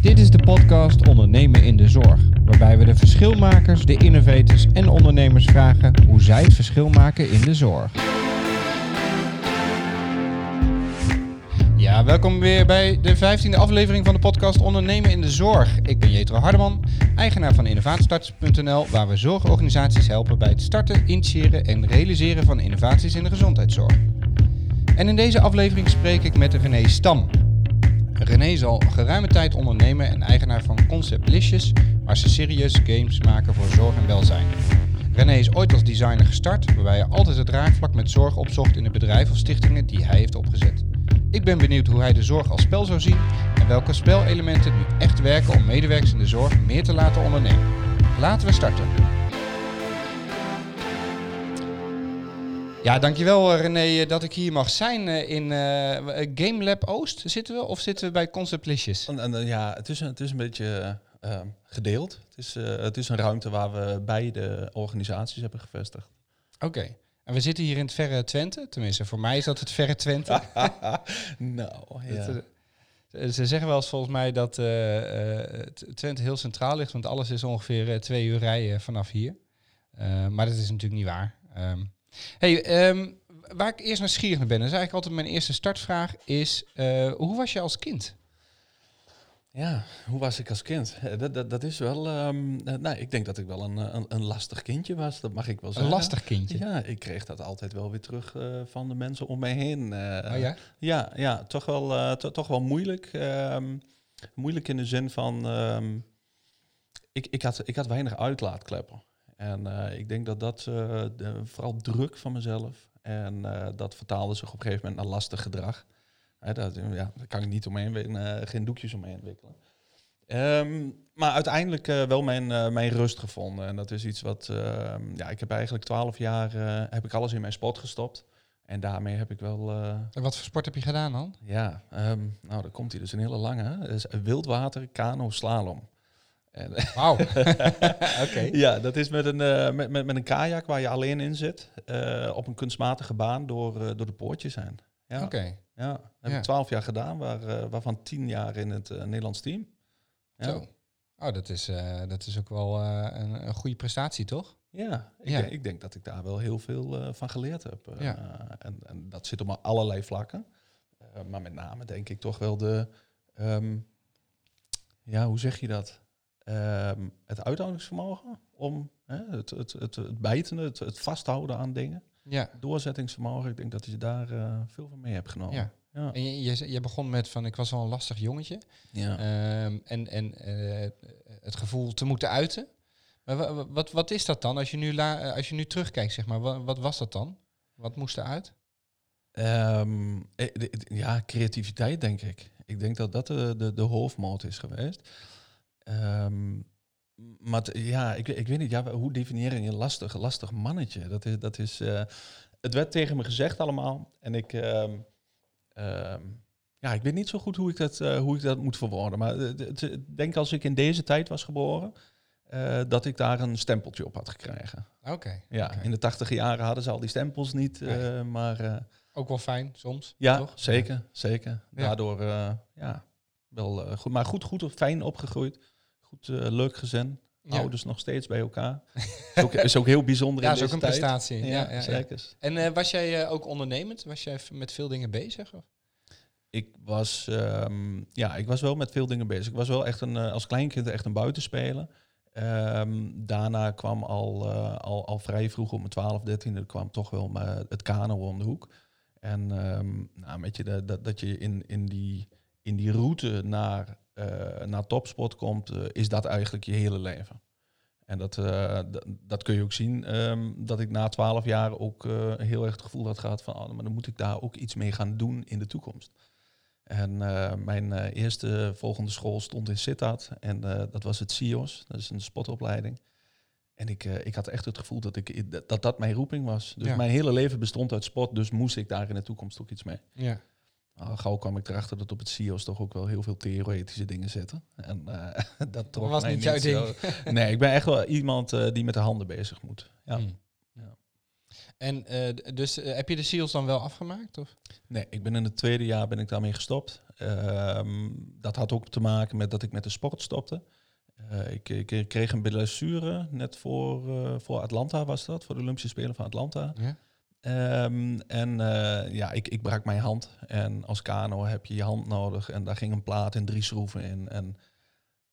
Dit is de podcast Ondernemen in de Zorg, waarbij we de verschilmakers, de innovators en ondernemers vragen hoe zij het verschil maken in de zorg. Ja, welkom weer bij de 15e aflevering van de podcast Ondernemen in de Zorg. Ik ben Jetro Hardeman, eigenaar van innovatiestarters.nl, waar we zorgorganisaties helpen bij het starten, initiëren en realiseren van innovaties in de gezondheidszorg. En in deze aflevering spreek ik met René Stam. René is al geruime tijd ondernemer en eigenaar van Concept Licious, waar ze serieuze games maken voor zorg en welzijn. René is ooit als designer gestart, waarbij hij altijd het raakvlak met zorg opzocht in het bedrijf of stichtingen die hij heeft opgezet. Ik ben benieuwd hoe hij de zorg als spel zou zien en welke spelelementen nu echt werken om medewerkers in de zorg meer te laten ondernemen. Laten we starten. Ja, dankjewel eh, René dat ik hier mag zijn eh, in uh, Game Lab Oost. Zitten we of zitten we bij Concept Licious? En, en, ja, het is, een, het is een beetje uh, gedeeld. Het is, uh, het is een ruimte waar we beide organisaties hebben gevestigd. Oké. Okay. En we zitten hier in het verre Twente. Tenminste, voor mij is dat het verre Twente. nou, ja. Het, ze zeggen wel eens volgens mij dat Twente heel centraal ligt, want alles is ongeveer twee uur rijden vanaf hier. maar dat is natuurlijk niet waar. Um, Hey, um, waar ik eerst nieuwsgierig naar ben, dat is eigenlijk altijd mijn eerste startvraag, is uh, hoe was je als kind? Ja, hoe was ik als kind? Dat, dat, dat is wel, um, nou, ik denk dat ik wel een, een, een, lastig kindje was, dat mag ik wel zeggen. Een lastig kindje? Ja, ik kreeg dat altijd wel weer terug uh, van de mensen om mij heen. Uh, oh ja? Ja, ja toch, wel, to, toch wel moeilijk. Um, moeilijk in de zin van, um, ik, ik, had, ik had weinig uitlaatkleppen. En uh, ik denk dat dat uh, de, vooral druk van mezelf. En uh, dat vertaalde zich op een gegeven moment naar lastig gedrag. dat, ja, daar kan ik niet omheen, geen doekjes omheen wikkelen. Um, maar uiteindelijk wel mijn, mijn rust gevonden. En dat is iets wat, ehm, ja, ik heb eigenlijk twaalf jaar, heb ik alles in mijn sport gestopt. En daarmee heb ik wel... en wat voor sport heb je gedaan dan? Ja, um, nou, daar komt hij dus een hele lange. Is wildwater, kano, slalom. Wauw. Oké. Ja, dat is met een, uh, met, met, met een kajak waar je alleen in zit. Uh, op een kunstmatige baan door, uh, door de poortjes heen. Ja. Oké. Okay. Ja, dat heb ik twaalf jaar gedaan, waar, waarvan tien jaar in het Nederlands team. Ja. Zo. Oh, dat is, dat is ook wel een, een, goede prestatie, toch? Ja, ik, ja. Denk, ik denk dat ik daar wel heel veel van geleerd heb. Ja. En, en, dat zit op allerlei vlakken. maar met name denk ik toch wel de... Um, ja, hoe zeg je dat? Um, het uithoudingsvermogen om hè, het, het, het, het bijten, het, het, vasthouden aan dingen. Ja. Doorzettingsvermogen, ik denk dat je daar uh, veel van mee hebt genomen. Ja. ja. En je, je, je, begon met van ik was wel een lastig jongetje. Ja. Um, en en uh, het gevoel te moeten uiten. Maar wat, wat, wat is dat dan als je nu, la, als je nu terugkijkt, zeg maar, wat, wat was dat dan? Wat moest er uit? Um, ja, creativiteit denk ik. Ik denk dat dat de, de, de hoofdmoot is geweest. Um, maar ja, ik, ik weet niet, ja, hoe definieer je een lastig, lastig mannetje? Dat is, dat is uh, het werd tegen me gezegd allemaal. En ik, um, um, ja, ik weet niet zo goed hoe ik dat, uh, hoe ik dat moet verwoorden. Maar ik denk als ik in deze tijd was geboren, uh, dat ik daar een stempeltje op had gekregen. Oké. Okay, ja, okay. in de tachtige jaren hadden ze al die stempels niet, maar... Ook wel fijn soms, Ja, toch? zeker, ja. zeker. Daardoor, ja, wel goed. Maar goed, goed, fijn opgegroeid. Goed, uh, leuk gezin. Ja. Ouders nog steeds bij elkaar. is, ook, is ook heel bijzonder. Ja, is ook een tijd. prestatie. Ja, ja, ja zeker. En uh, was jij uh, ook ondernemend? Was jij met veel dingen bezig? Of? Ik was, um, ja, ik was wel met veel dingen bezig. Ik was wel echt een, als kleinkind echt een buitenspeler. Um, daarna kwam al, al, al vrij vroeg op mijn 12, 13 kwam toch wel het kano om de hoek. En um, nou, met je dat, dat je in, in, die, in die route naar naar topsport komt, uh, is dat eigenlijk je hele leven. En dat, uh, dat kun je ook zien, um, dat ik na twaalf jaar ook heel erg het gevoel had gehad van, oh, maar dan moet ik daar ook iets mee gaan doen in de toekomst. En mijn eerste volgende school stond in Sittard en dat was het CIOS, dat is een sportopleiding. En ik, ik had echt het gevoel dat, ik, dat dat mijn roeping was. Dus ja. mijn hele leven bestond uit sport, dus moest ik daar in de toekomst ook iets mee. Ja. Al gauw kwam ik erachter dat op het CIO's toch ook wel heel veel theoretische dingen zitten. En uh, dat trok was mij niet jouw ding. nee, ik ben echt wel iemand uh, die met de handen bezig moet. Ja. Hmm. ja. En eh, dus eh, heb je de seals dan wel afgemaakt? Of? Nee, ik ben in het tweede jaar ben ik daarmee gestopt. Ehm, dat had ook te maken met dat ik met de sport stopte. Eh, ik, ik kreeg een blessure net voor, eh, voor Atlanta was dat, voor de Olympische Spelen van Atlanta. Ja. Ehm, en eh, ja, ik, ik brak mijn hand. En als kano heb je je hand nodig. En daar ging een plaat en drie schroeven in. En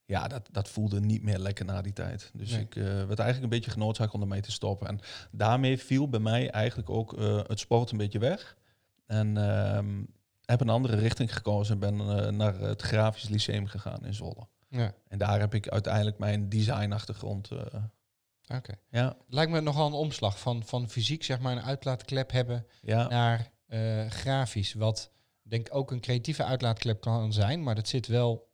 ja, dat, dat voelde niet meer lekker na die tijd. Dus Nee. ik eh, werd eigenlijk een beetje genoodzaakt om ermee te stoppen. En daarmee viel bij mij eigenlijk ook eh, het sport een beetje weg. En ehm, heb een andere richting gekozen en ben naar het Grafisch Lyceum gegaan in Zwolle. Ja, En daar heb ik uiteindelijk mijn designachtergrond. Oké. ja, Lijkt me nogal een omslag van, van fysiek, zeg maar, een uitlaatklep hebben ja, naar eh, grafisch. Wat denk ik ook een creatieve uitlaatklep kan zijn, maar dat zit wel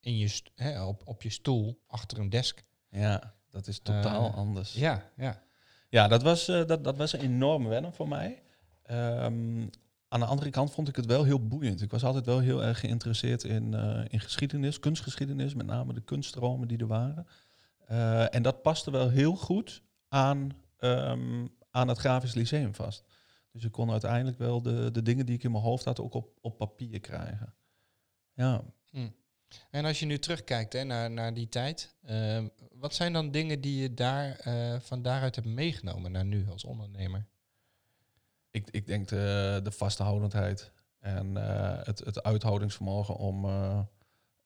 in je hè, op, op je stoel, achter een desk. ja, dat is totaal Eh, anders. Ja, ja. Ja, dat was, eh, dat, dat was een enorme wennen voor mij. Ehm, aan de andere kant vond ik het wel heel boeiend. Ik was altijd wel heel erg geïnteresseerd in, in geschiedenis, kunstgeschiedenis, met name de kunststromen die er waren. Eh, en dat paste wel heel goed aan, ehm, aan het Grafisch Lyceum vast. Dus ik kon uiteindelijk wel de, de dingen die ik in mijn hoofd had ook op, op papier krijgen. Ja, En als je nu terugkijkt hè, naar, naar die tijd, eh, wat zijn dan dingen die je daar, eh, van daaruit hebt meegenomen naar nu als ondernemer? ik, ik denk de, de vasthoudendheid en eh, het, het uithoudingsvermogen om,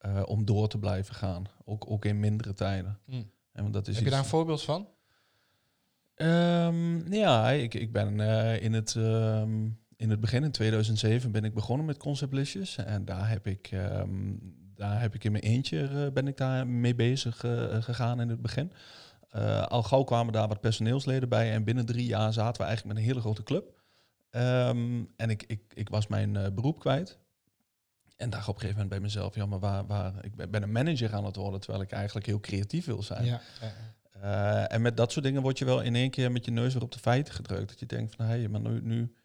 eh, om door te blijven gaan. Ook, ook in mindere tijden. Mm. En want dat is Heb je daar een voorbeeld van? Ehm, ja, ik, ik ben eh, in, het, ehm, in het begin, in 2007, ben ik begonnen met conceptlistjes. En daar heb ik, ehm, daar heb ik in mijn eentje eh, ben ik daar mee bezig gegaan in het begin. Al gauw kwamen daar wat personeelsleden bij. En binnen drie jaar zaten we eigenlijk met een hele grote club. En ik, ik, ik was mijn beroep kwijt. En dacht op een gegeven moment bij mezelf, ja, maar waar, waar, ik ben een manager aan het worden, terwijl ik eigenlijk heel creatief wil zijn. Ja. Eh, en met dat soort dingen word je wel in één keer met je neus weer op de feiten gedrukt. Dat je denkt van, hé, hey, maar nu, nu,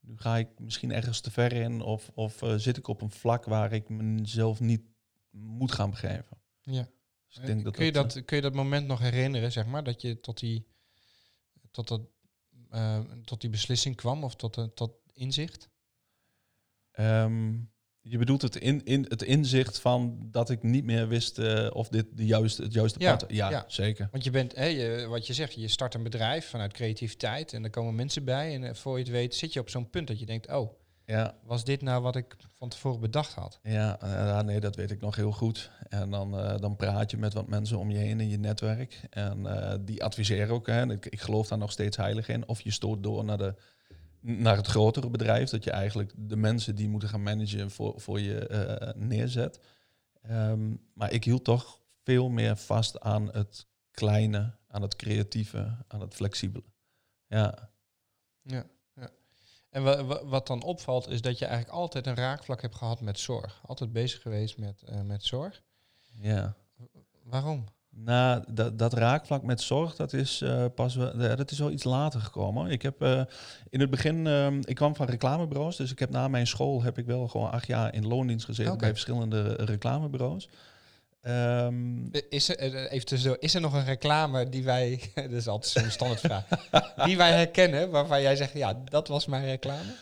nu ga ik misschien ergens te ver in. Of, of eh, zit ik op een vlak waar ik mezelf niet moet gaan begeven. ja. Dus ik denk dat kun, je dat, dat, kun je dat moment nog herinneren, zeg maar, dat je tot die, tot dat, eh, tot die beslissing kwam of tot, tot inzicht? eh, ehm, je bedoelt het, in, in, het inzicht van dat ik niet meer wist eh, of dit de juiste, het juiste Ja, pad... Ja, ja. zeker. Want je bent, hè, je, wat je zegt, je start een bedrijf vanuit creativiteit en er komen mensen bij en eh, voor je het weet zit je op zo'n punt dat je denkt, oh, Ja, was dit nou wat ik van tevoren bedacht had? Ja, eh, nee, dat weet ik nog heel goed. En dan, dan praat je met wat mensen om je heen in je netwerk. En die adviseren ook. Hè. Ik, ik geloof daar nog steeds heilig in. Of je stoot door naar, de, naar het grotere bedrijf. Dat je eigenlijk de mensen die moeten gaan managen voor, voor je eh, neerzet. Ehm, maar ik hield toch veel meer vast aan het kleine, aan het creatieve, aan het flexibele. Ja, Ja, ja. En wa- wa- wat dan opvalt is dat je eigenlijk altijd een raakvlak hebt gehad met zorg. Altijd bezig geweest met, eh, met zorg. ja. Waarom? Nou, dat, dat raakvlak met zorg, dat is eh, pas wel, ja, dat is wel iets later gekomen. Ik heb eh, in het begin, ik kwam van reclamebureaus, dus ik heb na mijn school heb ik wel gewoon acht jaar in loondienst gezeten bij verschillende reclamebureaus. Ehm, Eh, Is er, eh, even tussendoor, is er nog een reclame die wij, dat is altijd zo'n standaardvraag, die wij herkennen, waarvan jij zegt, ja, dat was mijn reclame?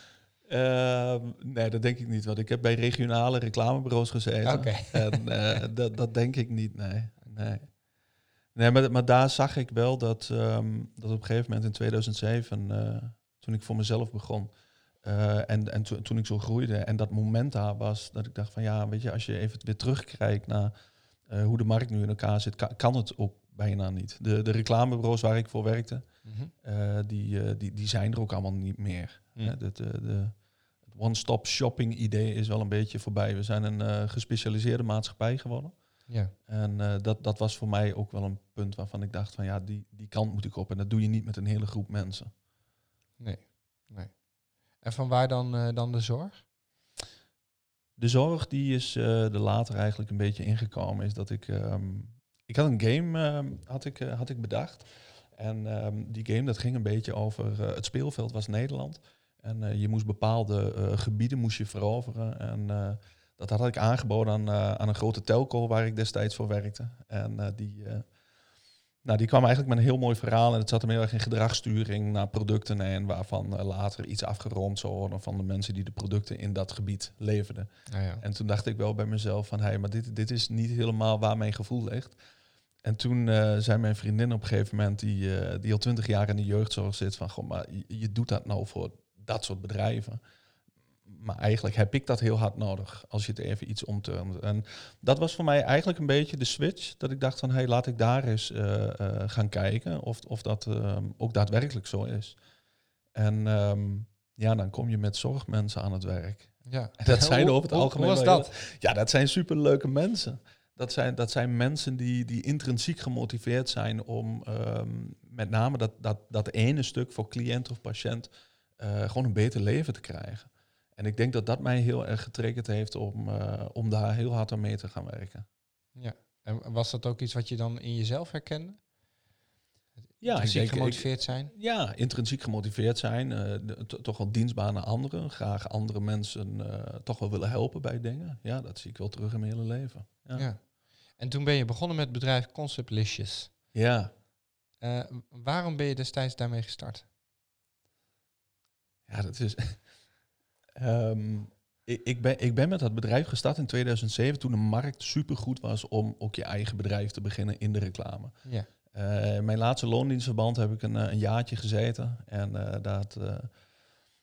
ehm, nee, dat denk ik niet, want ik heb bij regionale reclamebureaus gezeten. Oké. En eh, dat, dat denk ik niet, nee. Nee, nee maar, maar daar zag ik wel dat, ehm, dat op een gegeven moment in 2007, eh, toen ik voor mezelf begon, eh, en, en to- toen ik zo groeide en dat moment daar was, dat ik dacht van ja, weet je, als je even weer terugkijkt naar eh, hoe de markt nu in elkaar zit, kan, kan het ook bijna niet. De, de reclamebureaus waar ik voor werkte, eh, die, die, die zijn er ook allemaal niet meer. Hè, de, de, de, het one-stop shopping idee is wel een beetje voorbij. We zijn een gespecialiseerde maatschappij geworden. Ja. En eh, dat, dat was voor mij ook wel een punt waarvan ik dacht van ja, die, die kant moet ik op. En dat doe je niet met een hele groep mensen. Nee, nee. En van waar dan, eh, dan de zorg? De zorg die is eh er later eigenlijk een beetje ingekomen. Is dat ik... ehm, ik had een game ehm, had ik, had ik bedacht. En ehm, die game dat ging een beetje over... het speelveld was Nederland. En je moest bepaalde gebieden moest je veroveren. En dat had ik aangeboden aan, eh, aan een grote telco waar ik destijds voor werkte. En eh, die, eh, Nou, die kwam eigenlijk met een heel mooi verhaal en het zat hem heel erg in gedragssturing naar producten en waarvan later iets afgerond zou worden van de mensen die de producten in dat gebied leverden. Ah, ja. En toen dacht ik wel bij mezelf van, hé, hey, maar dit, dit is niet helemaal waar mijn gevoel ligt. En toen uh, zei mijn vriendin op een gegeven moment, die, uh, die al twintig jaar in de jeugdzorg zit, van, goh, maar je, je doet dat nou voor dat soort bedrijven maar eigenlijk heb ik dat heel hard nodig als je het even iets omturnt. En dat was voor mij eigenlijk een beetje de switch. Dat ik dacht van hé, hey, laat ik daar eens uh, uh, gaan kijken of, of dat uh, ook daadwerkelijk zo is. En um, ja, dan kom je met zorgmensen aan het werk. Ja. En dat zijn over het hoe, algemeen. Hoe was dat? ja, dat zijn superleuke mensen. Dat zijn, dat zijn mensen die, die intrinsiek gemotiveerd zijn om um, met name dat, dat, dat ene stuk voor cliënt of patiënt uh, gewoon een beter leven te krijgen. En ik denk dat dat mij heel erg getriggerd heeft om, uh, om daar heel hard aan mee te gaan werken. Ja. En was dat ook iets wat je dan in jezelf herkende? Ja, Intrinsiek gemotiveerd zijn? Ja, intrinsiek gemotiveerd zijn. Uh, de, to- toch wel dienstbaar naar anderen. Graag andere mensen uh, toch wel willen helpen bij dingen. Ja, dat zie ik wel terug in mijn hele leven. Ja. Ja. En toen ben je begonnen met het bedrijf Conceptlicious. ja. Uh, waarom ben je destijds daarmee gestart? Ja, dat is. Um, ik, ik, ben, ik ben met dat bedrijf gestart in 2007 toen de markt supergoed was om ook je eigen bedrijf te beginnen in de reclame. Ja. Uh, mijn laatste loondienstverband heb ik een, een jaartje gezeten. En uh, dat, uh,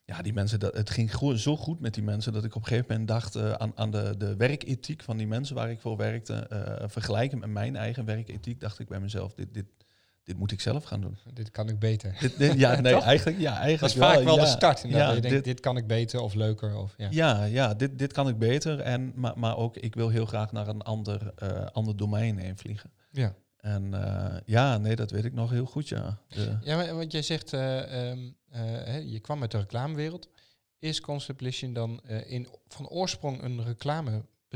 ja, die mensen, dat, het ging zo goed met die mensen dat ik op een gegeven moment dacht aan, aan de, de werkethiek van die mensen waar ik voor werkte. Vergelijken met mijn eigen werkethiek, dacht ik bij mezelf, dit, dit, dit moet ik zelf gaan doen. Dit kan ik beter. Dit, dit, ja, nee, eigenlijk, ja, eigenlijk Dat is vaak wel, wel de start. Ja, je denkt, dit, dit kan ik beter of leuker. Of, ja. ja, ja dit, dit kan ik beter. En, maar, maar ook, ik wil heel graag naar een ander, uh, ander domein heen vliegen. Ja. En uh, ja, nee, dat weet ik nog heel goed, ja. De ja, maar, want jij zegt, uh, um, uh, je kwam uit de reclamewereld. Is Conception dan in, van oorsprong een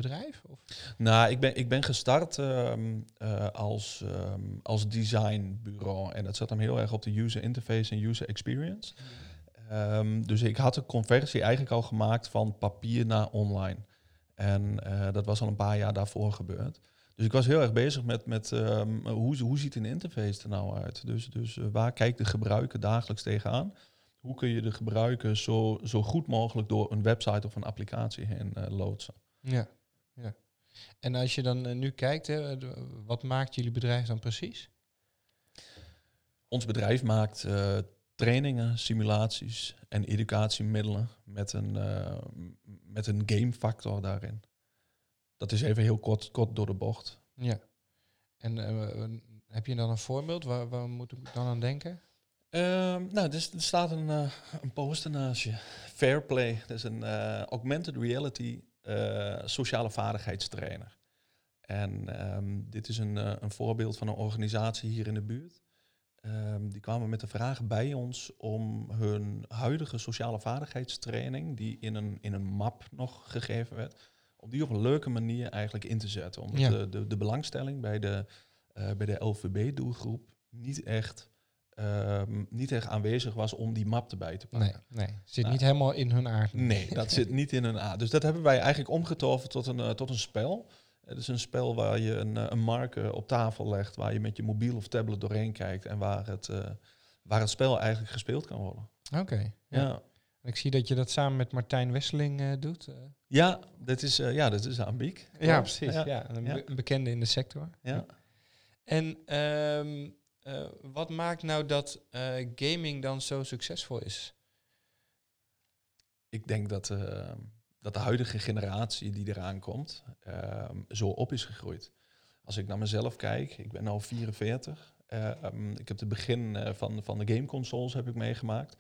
reclamebedrijf? Of? Nou, ik ben, ik ben gestart um, als, um, als designbureau. En dat zat hem heel erg op de user interface en user experience. Um, dus ik had de conversie eigenlijk al gemaakt van papier naar online. En dat was al een paar jaar daarvoor gebeurd. Dus ik was heel erg bezig met, met hoe, hoe ziet een interface er nou uit? Dus, dus uh, waar kijkt de gebruiker dagelijks tegenaan? Hoe kun je de gebruiker zo, zo goed mogelijk door een website of een applicatie heen loodsen? Ja, ja. En als je dan uh, nu kijkt, hè, wat maakt jullie bedrijf dan precies? Ons bedrijf maakt uh, trainingen, simulaties en educatiemiddelen met een, uh, met een gamefactor daarin. Dat is even heel kort, kort door de bocht. Ja. En uh, heb je dan een voorbeeld? Waar, waar moet ik dan aan denken? Uh, nou, er, er staat een, uh, een poster naast je. Fairplay. Dat is een augmented reality uh, sociale vaardigheidstrainer. En um, dit is een, een voorbeeld van een organisatie hier in de buurt. Um, die kwamen met de vraag bij ons om hun huidige sociale vaardigheidstraining, die in een, in een map nog gegeven werd, om die op een leuke manier eigenlijk in te zetten. Omdat ja. de, de, de, belangstelling bij de, uh, bij de LVB-doelgroep niet echt, um, niet echt aanwezig was om die map erbij te pakken. Nee, nee. zit nou, niet helemaal in hun aard. Nee, dat zit niet in hun aard. Dus dat hebben wij eigenlijk omgetoverd tot een, uh, tot een spel. Het is een spel waar je een, uh, een marker op tafel legt, waar je met je mobiel of tablet doorheen kijkt en waar het, uh, waar het spel eigenlijk gespeeld kan worden. Oké. Okay, ja. ja. Ik zie dat je dat samen met Martijn Wesseling uh, doet. Ja, dit is, uh, ja, dit is Ambiek. Ja, precies. Ja. ja een, ja. een, bekende in de sector. Ja. En um, uh, wat maakt nou dat gaming dan zo succesvol is? Ik denk dat, uh, dat de huidige generatie die eraan komt, zo op is gegroeid. Als ik naar mezelf kijk, ik ben al 44. Um, ik heb het begin van, van de gameconsoles heb ik meegemaakt.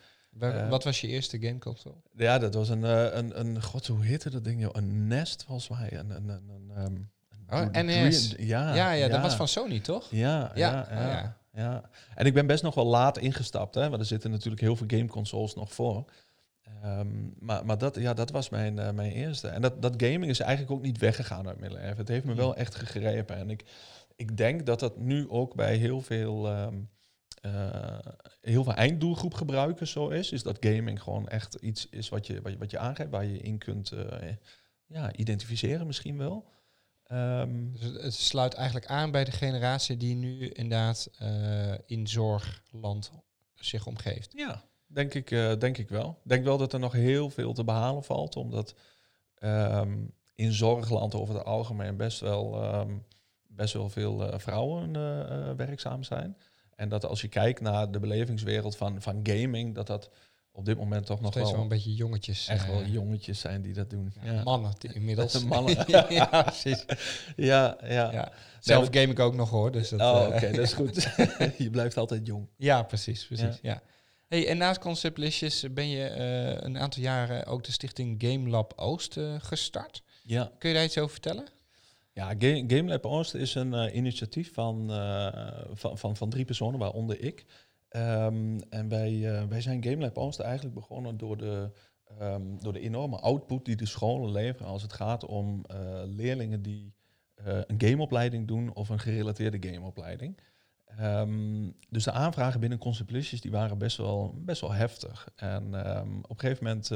Wat was je eerste gameconsole? Ja, dat was een, een, een, god, hoe heette dat ding? Joh? Een Nest, volgens mij. Een, een, een, een, um, oh, NES. Ja, ja, ja, ja, dat was van Sony, toch? Ja, ja, ja, ja, ja. En ik ben best nog wel laat ingestapt, hè, want er zitten natuurlijk heel veel gameconsoles nog voor. Um, maar maar dat, ja, dat was mijn, uh, mijn eerste. En dat, dat gaming is eigenlijk ook niet weggegaan uit mijn leven. Het heeft me wel echt gegrepen. En ik, ik denk dat dat nu ook bij heel veel... Um, uh, heel veel einddoelgroep gebruikers zo is, is dat gaming gewoon echt iets is wat je, wat je, wat je aangeeft, waar je in kunt uh, ja, identificeren misschien wel. Ehm, Dus het, sluit eigenlijk aan bij de generatie die nu inderdaad eh, in zorgland zich omgeeft. Ja, denk ik, eh, denk ik wel. Ik denk wel dat er nog heel veel te behalen valt, omdat ehm, in zorgland over het algemeen best wel, ehm, best wel veel eh, vrouwen werkzaam zijn. En dat als je kijkt naar de belevingswereld van, van gaming, dat dat op dit moment toch nog Steeds wel wel een beetje jongetjes. echt wel eh, jongetjes zijn die dat doen. ja, Ja, Mannen inmiddels. Mannen. ja, precies. ja, ja. Ja. Zelf game ik ook nog hoor. Dus dat, oh, eh, oké, dat is goed. je blijft altijd jong. Ja, precies. precies ja. Hey, en naast Concept Listjes ben je eh, een aantal jaren ook de stichting Game Lab Oost gestart. Ja. Kun je daar iets over vertellen? Ja, Ga- GameLab Oost is een initiatief van, van, van, van drie personen, waaronder ik. Ehm, en wij, eh, wij zijn GameLab Oost eigenlijk begonnen door de, ehm, door de enorme output die de scholen leveren als het gaat om eh, leerlingen die eh, een gameopleiding doen of een gerelateerde gameopleiding. Ehm, dus de aanvragen binnen Conceptlicious die waren best wel, best wel heftig. En op een gegeven moment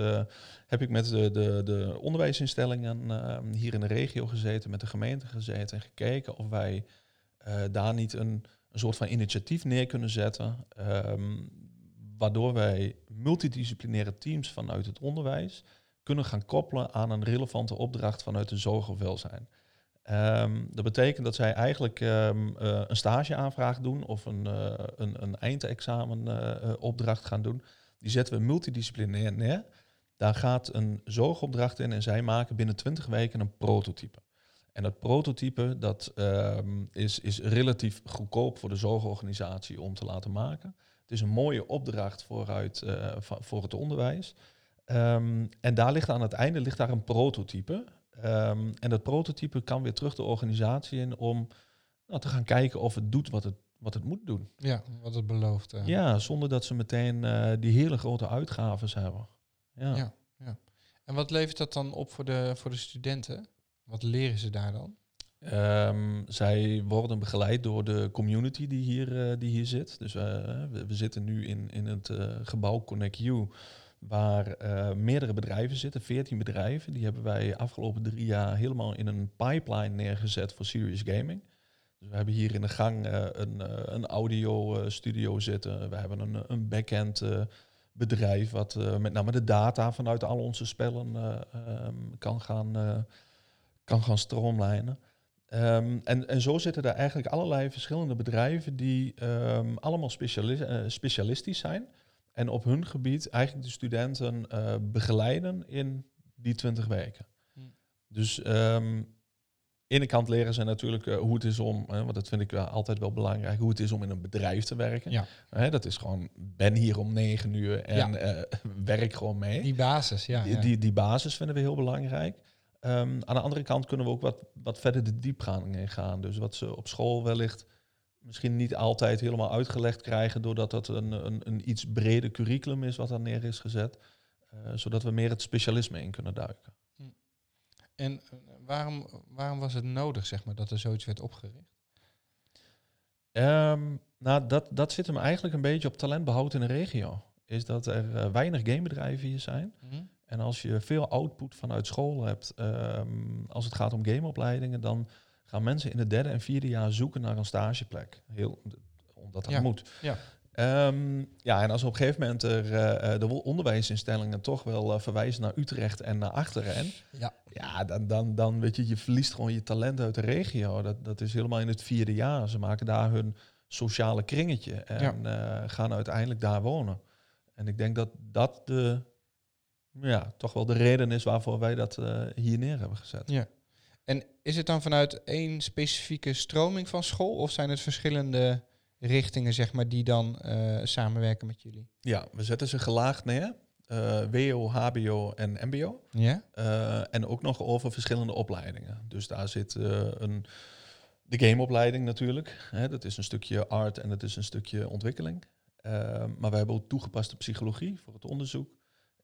heb ik met de, de, de onderwijsinstellingen hier in de regio gezeten, met de gemeente gezeten en gekeken of wij daar niet een, een soort van initiatief neer kunnen zetten. ehm, waardoor wij multidisciplinaire teams vanuit het onderwijs kunnen gaan koppelen aan een relevante opdracht vanuit de zorg of welzijn. Ehm, dat betekent dat zij eigenlijk ehm, eh, een stageaanvraag doen of een, eh, een, een eindexamenopdracht gaan doen. Die zetten we multidisciplinair neer. Daar gaat een zorgopdracht in en zij maken binnen 20 weken een prototype. En dat prototype dat, ehm, is, is relatief goedkoop voor de zorgorganisatie om te laten maken. Het is een mooie opdracht vooruit, eh, voor het onderwijs. Ehm, en daar ligt aan het einde ligt daar een prototype. Ehm, en dat prototype kan weer terug de organisatie in om nou, te gaan kijken of het doet wat het, wat het moet doen. Ja, wat het belooft. eh. Ja, zonder dat ze meteen eh, die hele grote uitgaves hebben. Ja. Ja. En wat levert dat dan op voor de, voor de studenten? Wat leren ze daar dan? Ehm, zij worden begeleid door de community die hier, eh, die hier zit. Dus eh, we, we zitten nu in, in het eh, gebouw Connect You, waar meerdere bedrijven zitten, 14 bedrijven. Die hebben wij afgelopen drie jaar helemaal in een pipeline neergezet voor serious gaming. Dus we hebben hier in de gang een, een audio studio zitten. We hebben een, een backend bedrijf wat met name de data vanuit al onze spellen eh, ehm, kan gaan, kan gaan stroomlijnen. Ehm, en, en zo zitten er eigenlijk allerlei verschillende bedrijven die ehm, allemaal eh, specialistisch zijn. En op hun gebied eigenlijk de studenten eh, begeleiden in die 20 weken. Hm. Dus de ene kant leren ze natuurlijk eh, hoe het is om, hè, want dat vind ik wel altijd wel belangrijk, hoe het is om in een bedrijf te werken. Ja. Hè, dat is gewoon, ben hier om negen uur en Ja. werk gewoon mee. Die basis, ja. Die, ja. die, die basis vinden we heel belangrijk. Ehm, aan de andere kant kunnen we ook wat, wat verder de diepgang in gaan. Dus wat ze op school wellicht misschien niet altijd helemaal uitgelegd krijgen, doordat dat een, een, een iets breder curriculum is wat daar neer is gezet. eh, zodat we meer het specialisme in kunnen duiken. En eh, waarom, waarom was het nodig, zeg maar, dat er zoiets werd opgericht? Ehm, nou, dat, dat zit hem eigenlijk een beetje op talentbehoud in de regio. Is dat er eh, weinig gamebedrijven hier zijn. En als je veel output vanuit school hebt, ehm, als het gaat om gameopleidingen, dan gaan mensen in het derde en vierde jaar zoeken naar een stageplek. Heel, omdat dat Ja. moet. Ja. Ehm, ja, en als op een gegeven moment er, eh, eh, de onderwijsinstellingen toch wel eh, verwijzen naar Utrecht en naar Achteren, Ja. ja, dan, dan, dan weet je, je verliest gewoon je talent uit de regio. Dat, dat is helemaal in het vierde jaar. Ze maken daar hun sociale kringetje en gaan uiteindelijk daar wonen. En ik denk dat dat de, ja, toch wel de reden is waarvoor wij dat eh, hier neer hebben gezet. Ja. En is het dan vanuit één specifieke stroming van school of zijn het verschillende richtingen, zeg maar, die dan eh, samenwerken met jullie? Ja, we zetten ze gelaagd neer. eh, WO, HBO en MBO. Ja? En ook nog over verschillende opleidingen. Dus daar zit een, de gameopleiding natuurlijk. Hè, dat is een stukje art en dat is een stukje ontwikkeling. Maar we hebben ook toegepaste psychologie voor het onderzoek.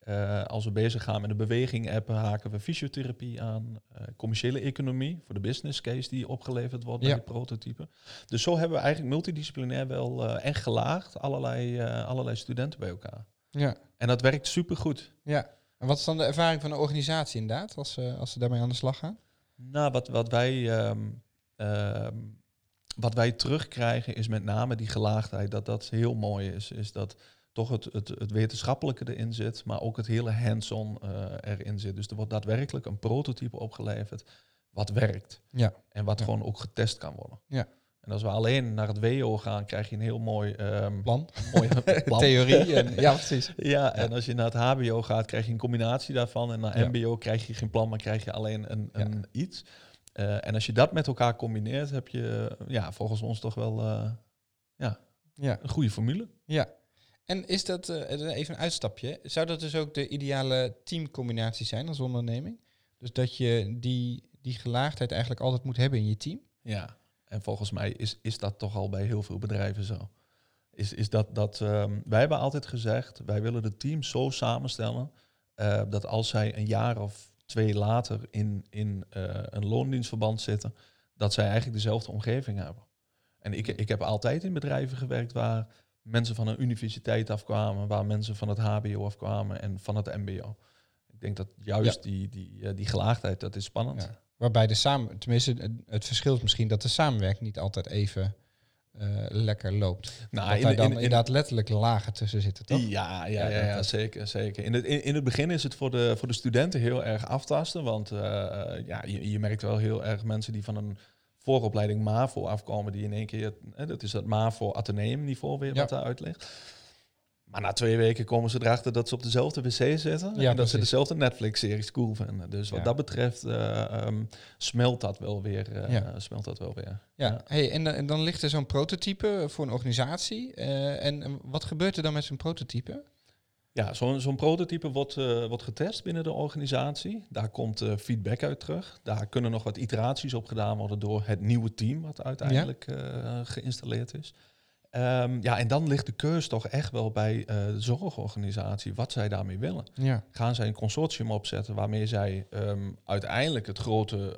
Eh, als we bezig gaan met de beweging-app, haken we fysiotherapie aan. eh, commerciële economie voor de business case die opgeleverd wordt bij Ja. het prototype. Dus zo hebben we eigenlijk multidisciplinair wel eh en gelaagd allerlei, allerlei studenten bij elkaar. Ja. En dat werkt supergoed. Ja. En wat is dan de ervaring van de organisatie inderdaad, als ze, als ze daarmee aan de slag gaan? Nou, wat, wat wij... ehm, ehm, wat wij terugkrijgen is met name die gelaagdheid. Dat dat heel mooi is. Is dat toch het, het, het wetenschappelijke erin zit, maar ook het hele hands-on eh, erin zit. Dus er wordt daadwerkelijk een prototype opgeleverd wat werkt. Ja. En wat Ja. gewoon ook getest kan worden. Ja. En als we alleen naar het WO gaan, krijg je een heel mooi, ehm Plan, mooi plan. theorie. En, ja, precies. Ja, en als je naar het HBO gaat, krijg je een combinatie daarvan. En naar Ja. MBO krijg je geen plan, maar krijg je alleen een, Ja. een iets. Eh, en als je dat met elkaar combineert, heb je ja, volgens ons toch wel eh, Ja. een goede formule. Ja. En is dat, eh, even een uitstapje, zou dat dus ook de ideale teamcombinatie zijn als onderneming? Dus dat je die, die gelaagdheid eigenlijk altijd moet hebben in je team? Ja, en volgens mij is, is dat toch al bij heel veel bedrijven zo. Is, is dat, dat ehm, wij hebben altijd gezegd, wij willen de teams zo samenstellen eh, dat als zij een jaar of twee later in, in eh, een loondienstverband zitten, dat zij eigenlijk dezelfde omgeving hebben. En ik, ik heb altijd in bedrijven gewerkt waar mensen van een universiteit afkwamen, waar mensen van het HBO afkwamen en van het MBO. Ik denk dat juist die, die, eh, die gelaagdheid, dat is spannend. Ja. Waarbij de samen, tenminste, het, het verschil is misschien dat de samenwerking niet altijd even eh, lekker loopt. Nou, dat in- daar dan in- in- inderdaad letterlijk lagen tussen zitten, toch? Ja, ja, Ja, zeker. zeker. In, het, in, in het begin is het voor de, voor de studenten heel erg aftasten. Want eh, ja, je, je merkt wel heel erg mensen die van een vooropleiding MAVO afkomen... die in één keer, eh, dat is dat MAVO Atheneum niveau weer Ja. wat daaruit ligt. Maar na twee weken komen ze erachter dat ze op dezelfde wc zitten... en dat precies. ze dezelfde Netflix-series cool vinden. Dus wat Ja. dat betreft eh, ehm, smelt dat wel weer. eh, Ja. smelt dat wel weer. Ja, Ja. Hey, en, dan- en dan ligt er zo'n prototype voor een organisatie. eh, en wat gebeurt er dan met zo'n prototype? Ja, zo'n zo'n prototype wordt, eh, wordt getest binnen de organisatie. Daar komt eh, feedback uit terug. Daar kunnen nog wat iteraties op gedaan worden door het nieuwe team wat uiteindelijk eh, geïnstalleerd is. Ehm, ja, en dan ligt de keus toch echt wel bij de zorgorganisatie wat zij daarmee willen. Ja. Gaan zij een consortium opzetten waarmee zij ehm, uiteindelijk het grote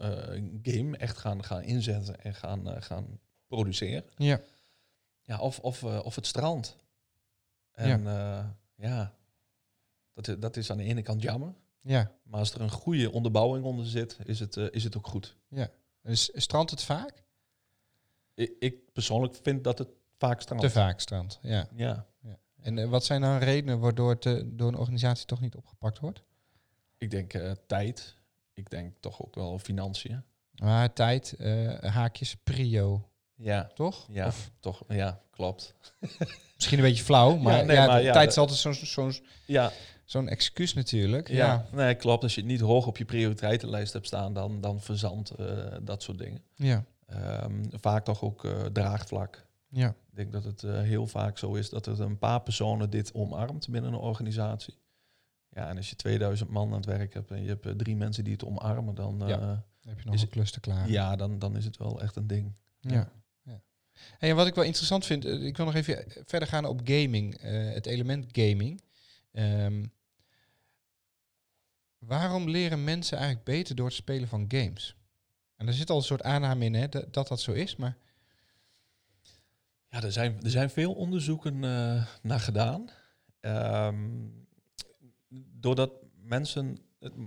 game echt gaan, gaan inzetten en gaan, gaan produceren? Ja. Ja, of, of, of het strand. En ja, ja dat, dat is aan de ene kant jammer. Ja. Maar als er een goede onderbouwing onder zit, is het, eh, is het ook goed. Dus strandt het vaak? Ik, ik persoonlijk vind dat het vaak strandt. Te vaak strand. Ja. Ja, En eh, wat zijn dan redenen waardoor het eh, door een organisatie toch niet opgepakt wordt? ik denk tijd. Ik denk toch ook wel financiën. Maar tijd, haakjes, prio, Ja, toch? ja, Of toch. Ja, klopt. misschien een beetje flauw, maar, ja, nee, maar de ja, tijd is altijd zo'n zo'n Ja, zo'n excuus natuurlijk. ja. Ja. Nee, klopt. Als je het niet hoog op je prioriteitenlijst hebt staan, dan, dan verzandt eh, dat soort dingen. Ja. Ehm, vaak toch ook eh, draagvlak. Ja. Ik denk dat het eh, heel vaak zo is dat er een paar personen dit omarmt binnen een organisatie. Ja, en als je 2000 man aan het werk hebt en je hebt drie mensen die het omarmen, dan, Ja. Dan heb je nog Is- een klus te klaar. ja, dan, dan is het wel echt een ding. Ja. ja. Hey, en wat ik wel interessant vind, ik wil nog even verder gaan op gaming, het element gaming. Ehm, waarom leren mensen eigenlijk beter door het spelen van games? En er zit al een soort aanname in hè, dat, dat dat zo is, maar Ja, er zijn, er zijn veel onderzoeken eh, naar gedaan. Ehm, doordat mensen,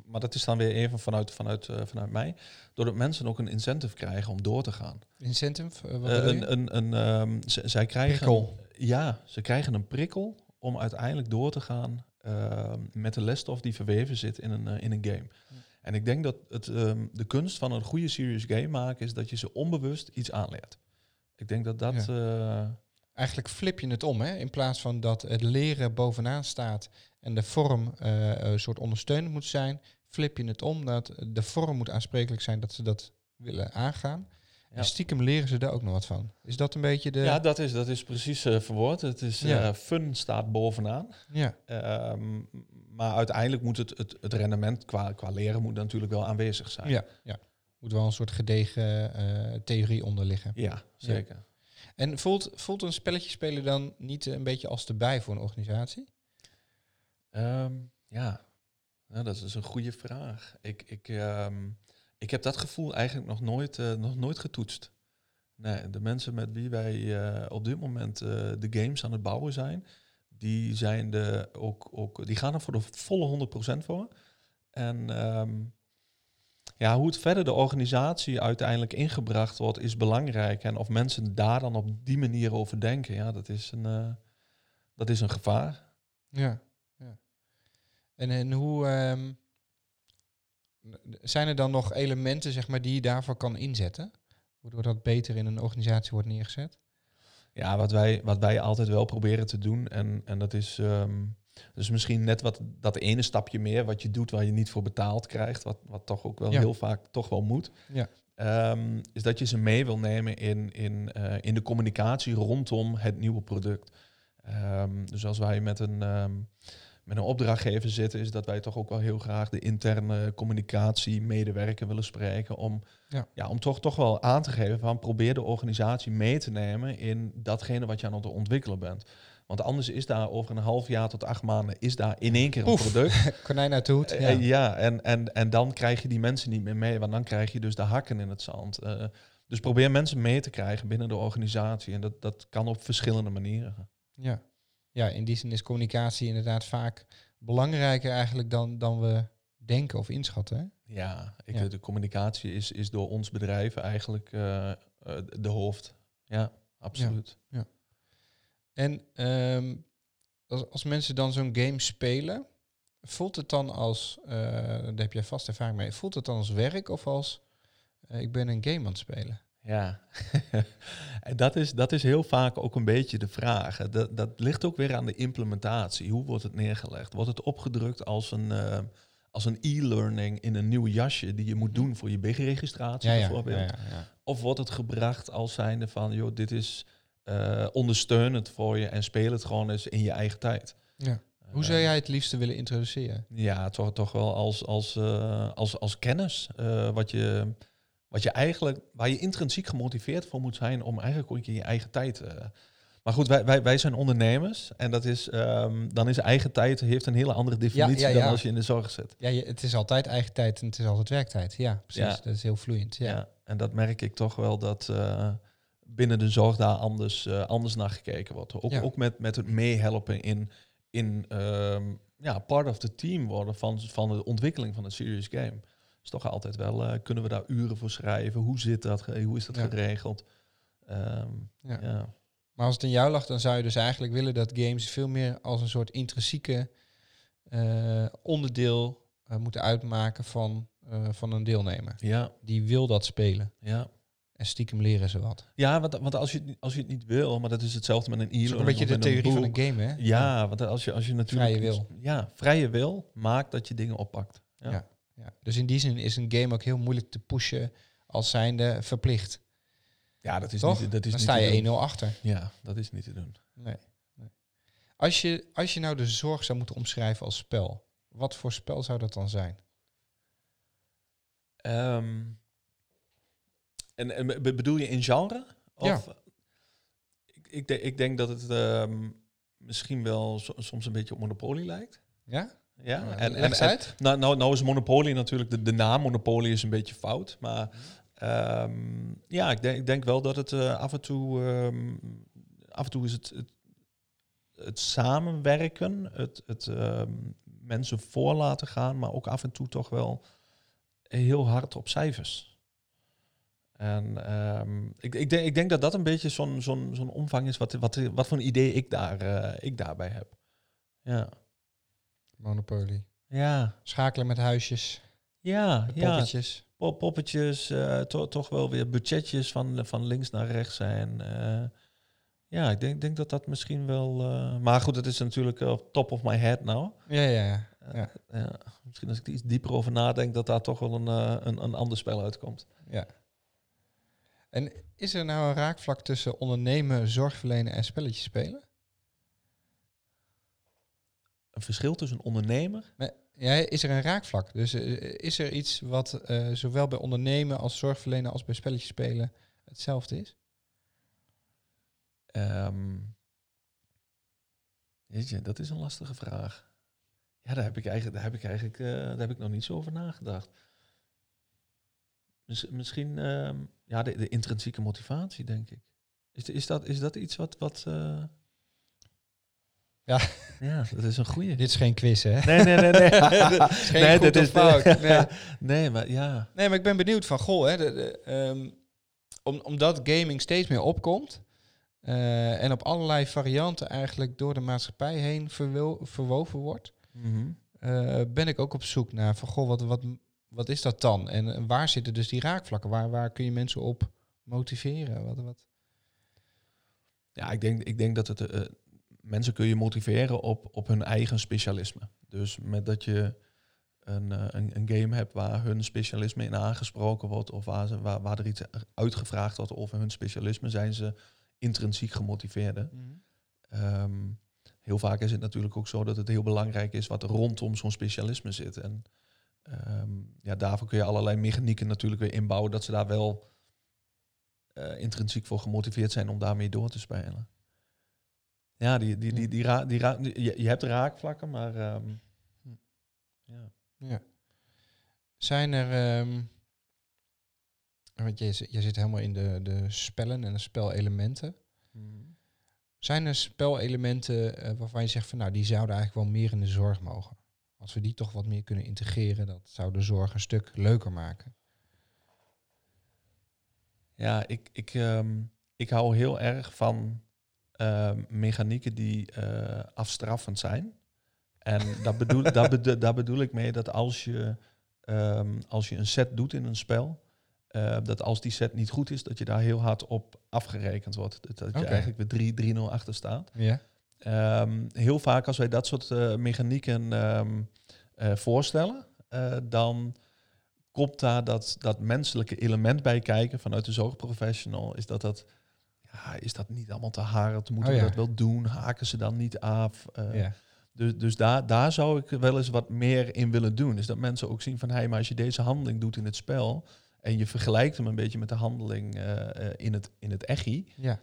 maar dat is dan weer even vanuit, vanuit, eh, vanuit mij, doordat mensen ook een incentive krijgen om door te gaan. incentive, eh, wat een, een, een, ehm, zij krijgen, Prikkel. Ja, ze krijgen een prikkel om uiteindelijk door te gaan ehm, met de lesstof die verweven zit in een, eh, in een game. En ik denk dat het, ehm, de kunst van een goede serious game maken is dat je ze onbewust iets aanleert. Ik denk dat dat... eh, Eigenlijk flip je het om, hè? In plaats van dat het leren bovenaan staat en de vorm eh, een soort ondersteunend moet zijn, flip je het om dat de vorm moet aansprekelijk zijn dat ze dat willen aangaan. Ja. En stiekem leren ze daar ook nog wat van. Is dat een beetje de... Ja, dat is, dat is precies eh, verwoord. Het is, eh, fun staat bovenaan. ja. Ehm, maar uiteindelijk moet het, het, het rendement qua, qua leren moet natuurlijk wel aanwezig zijn. Ja, ja. Moet wel een soort gedegen eh, theorie onder liggen. Ja, zeker. En voelt, voelt een spelletje spelen dan niet een beetje als erbij voor een organisatie? Ehm, ja. ja, dat is een goede vraag. Ik, ik, ehm, ik heb dat gevoel eigenlijk nog nooit, eh, nog nooit getoetst. De mensen met wie wij eh, op dit moment eh, de games aan het bouwen zijn, die, zijn de, ook, ook, die gaan er voor de volle 100% voor. En ehm, Ja, hoe het verder de organisatie uiteindelijk ingebracht wordt, is belangrijk. En of mensen daar dan op die manier over denken, ja, dat is een, dat is een gevaar. Ja. ja. En, en hoe ehm, zijn er dan nog elementen zeg maar, die je daarvoor kan inzetten? Waardoor dat beter in een organisatie wordt neergezet? Ja, wat wij, wat wij altijd wel proberen te doen, en, en dat is ehm, dus misschien net wat dat ene stapje meer wat je doet waar je niet voor betaald krijgt, wat, wat toch ook wel heel vaak toch wel moet. Ja. Ehm, is dat je ze mee wil nemen in, in, uh, in de communicatie rondom het nieuwe product. Um, dus als wij met een, met een opdrachtgever zitten, is dat wij toch ook wel heel graag de interne communicatie medewerker willen spreken. Om, ja. Ja, om toch, toch wel aan te geven van probeer de organisatie mee te nemen in datgene wat je aan het ontwikkelen bent. Want anders is daar over een half jaar tot acht maanden is daar in één keer een product. Konijn uit de hoed. Ja, uh, ja en, en, en dan krijg je die mensen niet meer mee, want dan krijg je dus de hakken in het zand. Uh, dus probeer mensen mee te krijgen binnen de organisatie. En dat, dat kan op verschillende manieren. Ja. Ja, in die zin is communicatie inderdaad vaak belangrijker eigenlijk dan, dan we denken of inschatten. Hè? Ja, ik, ja, de communicatie is, is door ons bedrijf eigenlijk uh, de hoofd. Ja, absoluut. Ja. ja. En um, als, als mensen dan zo'n game spelen, voelt het dan als, uh, daar heb jij vast ervaring mee, voelt het dan als werk of als uh, ik ben een game aan het spelen? Ja, en dat is, dat is heel vaak ook een beetje de vraag. Dat, dat ligt ook weer aan de implementatie. Hoe wordt het neergelegd? Wordt het opgedrukt als een, uh, als een e-learning in een nieuw jasje die je moet doen voor je big-registratie ja, bijvoorbeeld? Ja, ja, of wordt het gebracht als zijnde van, joh, dit is uh, ondersteun het voor je en speel het gewoon eens in je eigen tijd. Ja. Hoe zou jij het liefste willen introduceren? Ja, toch, toch wel als, als, uh, als, als kennis. Uh, wat, je, wat je eigenlijk, waar je intrinsiek gemotiveerd voor moet zijn om eigenlijk ook in je eigen tijd. maar goed, wij, wij, wij zijn ondernemers en dat is, um, dan is eigen tijd heeft een hele andere definitie ja, ja, ja. dan als je in de zorg zit. Ja, je, het is altijd eigen tijd en het is altijd werktijd. Ja, precies. Dat is heel vloeiend. Ja. en dat merk ik toch wel dat binnen de zorg daar anders, uh, anders naar gekeken wordt. Ook, ook met, met het meehelpen in, in um, ja, part of the team worden van, van de ontwikkeling van een serious game. Is toch altijd wel, uh, kunnen we daar uren voor schrijven? Hoe zit dat? Hoe is dat ja. geregeld? Um, ja. ja. Maar als het in jou lag, dan zou je dus eigenlijk willen dat games veel meer als een soort intrinsieke uh, onderdeel moeten uitmaken van, van een deelnemer. Ja. Die wil dat spelen. Ja. En stiekem leren ze wat. Ja, want, want als, je, als je het niet wil, maar dat is hetzelfde met een e-learning. Een beetje de theorie een van een game, hè? Ja, want als je, als je natuurlijk... Vrije wil. Ja, vrije wil maakt dat je dingen oppakt. Ja. ja. Ja, Dus in die zin is een game ook heel moeilijk te pushen als zijnde verplicht. Ja, dat is Toch? niet dat is Dan niet sta je 1-0 doen. achter. Ja, dat is niet te doen. Nee. nee. Als, je, als je nou de zorg zou moeten omschrijven als spel, wat voor spel zou dat dan zijn? Um, en, en bedoel je in genre? Of, ja. Ik, ik, denk, ik denk dat het um, misschien wel so, soms een beetje op Monopoly lijkt. Ja? Ja, Uh, en, en, nou, nou, nou is Monopoly natuurlijk, de, de naam Monopoly is een beetje fout. Maar um, ja, ik denk, ik denk wel dat het uh, af en toe, um, af en toe is het, het, het samenwerken, het, het um, mensen voor laten gaan, maar ook af en toe toch wel heel hard op cijfers. En um, ik, ik, denk, ik denk dat dat een beetje zo'n zo'n zo'n omvang is wat, wat, wat voor een idee ik, daar, uh, ik daarbij heb. Ja. Monopoly. Ja. Schakelen met huisjes. Ja, poppetjes. Ja. Pop poppetjes, uh, to, toch wel weer budgetjes van, van links naar rechts zijn. Uh, ja, ik denk, denk dat dat misschien wel... Uh, maar goed, het is natuurlijk uh, top of my head nou. Ja, ja, ja. ja. ja. Misschien als ik er iets dieper over nadenk, dat daar toch wel een, een, een ander spel uitkomt. Ja. En is er nou een raakvlak tussen ondernemen, zorgverlenen en spelletjes spelen? Een verschil tussen ondernemer? Nee, ja, is er een raakvlak? Dus uh, is er iets wat uh, zowel bij ondernemen als zorgverlenen als bij spelletjes spelen hetzelfde is? Um, weet je, dat is een lastige vraag. Ja, daar heb ik eigenlijk, daar heb ik eigenlijk uh, daar heb ik nog niet zo over nagedacht. Miss, misschien uh, ja, de, de, intrinsieke motivatie, denk ik. Is, is, dat, is dat iets wat. wat. Ja. ja, dat is een goede. Dit is geen quiz, hè? Nee, nee, nee, nee. Geen Nee, goed dit is- fout. Nee. nee, maar ja. nee, maar ik ben benieuwd van, goh, hè, de, de, ehm, om, omdat gaming steeds meer opkomt eh, en op allerlei varianten eigenlijk door de maatschappij heen verwo- verwoven wordt, Mhm. eh, ben ik ook op zoek naar van, goh, wat, wat, wat is dat dan? En waar zitten dus die raakvlakken? Waar, waar kun je mensen op motiveren? Wat, wat? Ja, ik denk, ik denk dat het eh, mensen kun je motiveren op, op hun eigen specialisme. Dus met dat je een, eh, een, een game hebt waar hun specialisme in aangesproken wordt, of waar, ze, waar, waar er iets uitgevraagd wordt over hun specialisme, zijn ze intrinsiek gemotiveerden. Ehm, heel vaak is het natuurlijk ook zo dat het heel belangrijk is wat er rondom zo'n specialisme zit. En ehm, ja, daarvoor kun je allerlei mechanieken natuurlijk weer inbouwen dat ze daar wel eh, intrinsiek voor gemotiveerd zijn om daarmee door te spelen. Ja, die, die, die, die, ra die ra je, je hebt raakvlakken, maar ehm, ja. Ja. Zijn er. ehm, want je, je zit helemaal in de, de spellen en de spelelementen. Zijn er spelelementen eh, waarvan je zegt van nou, die zouden eigenlijk wel meer in de zorg mogen? Als we die toch wat meer kunnen integreren, dat zou de zorg een stuk leuker maken. Ja, ik, ik, ehm, ik hou heel erg van ehm, mechanieken die eh, afstraffend zijn. En daar bedoel, daar, bedo- daar bedoel ik mee dat als je, ehm, als je een set doet in een spel, eh, dat als die set niet goed is, dat je daar heel hard op afgerekend wordt. Dat, dat je eigenlijk weer 3 3-0 achter staat. Ja. Ehm, heel vaak als wij dat soort eh, mechanieken ehm, eh, voorstellen, eh, dan komt daar dat, dat menselijke element bij kijken vanuit de zorgprofessional. Is dat dat, ja, is dat niet allemaal te hard? Moeten Oh we dat wel doen? Haken ze dan niet af? Eh, ja. Dus, dus daar, daar zou ik wel eens wat meer in willen doen. Dus dat mensen ook zien van, hé, maar als je deze handeling doet in het spel en je vergelijkt hem een beetje met de handeling eh, eh, in, het, in het echi, ja.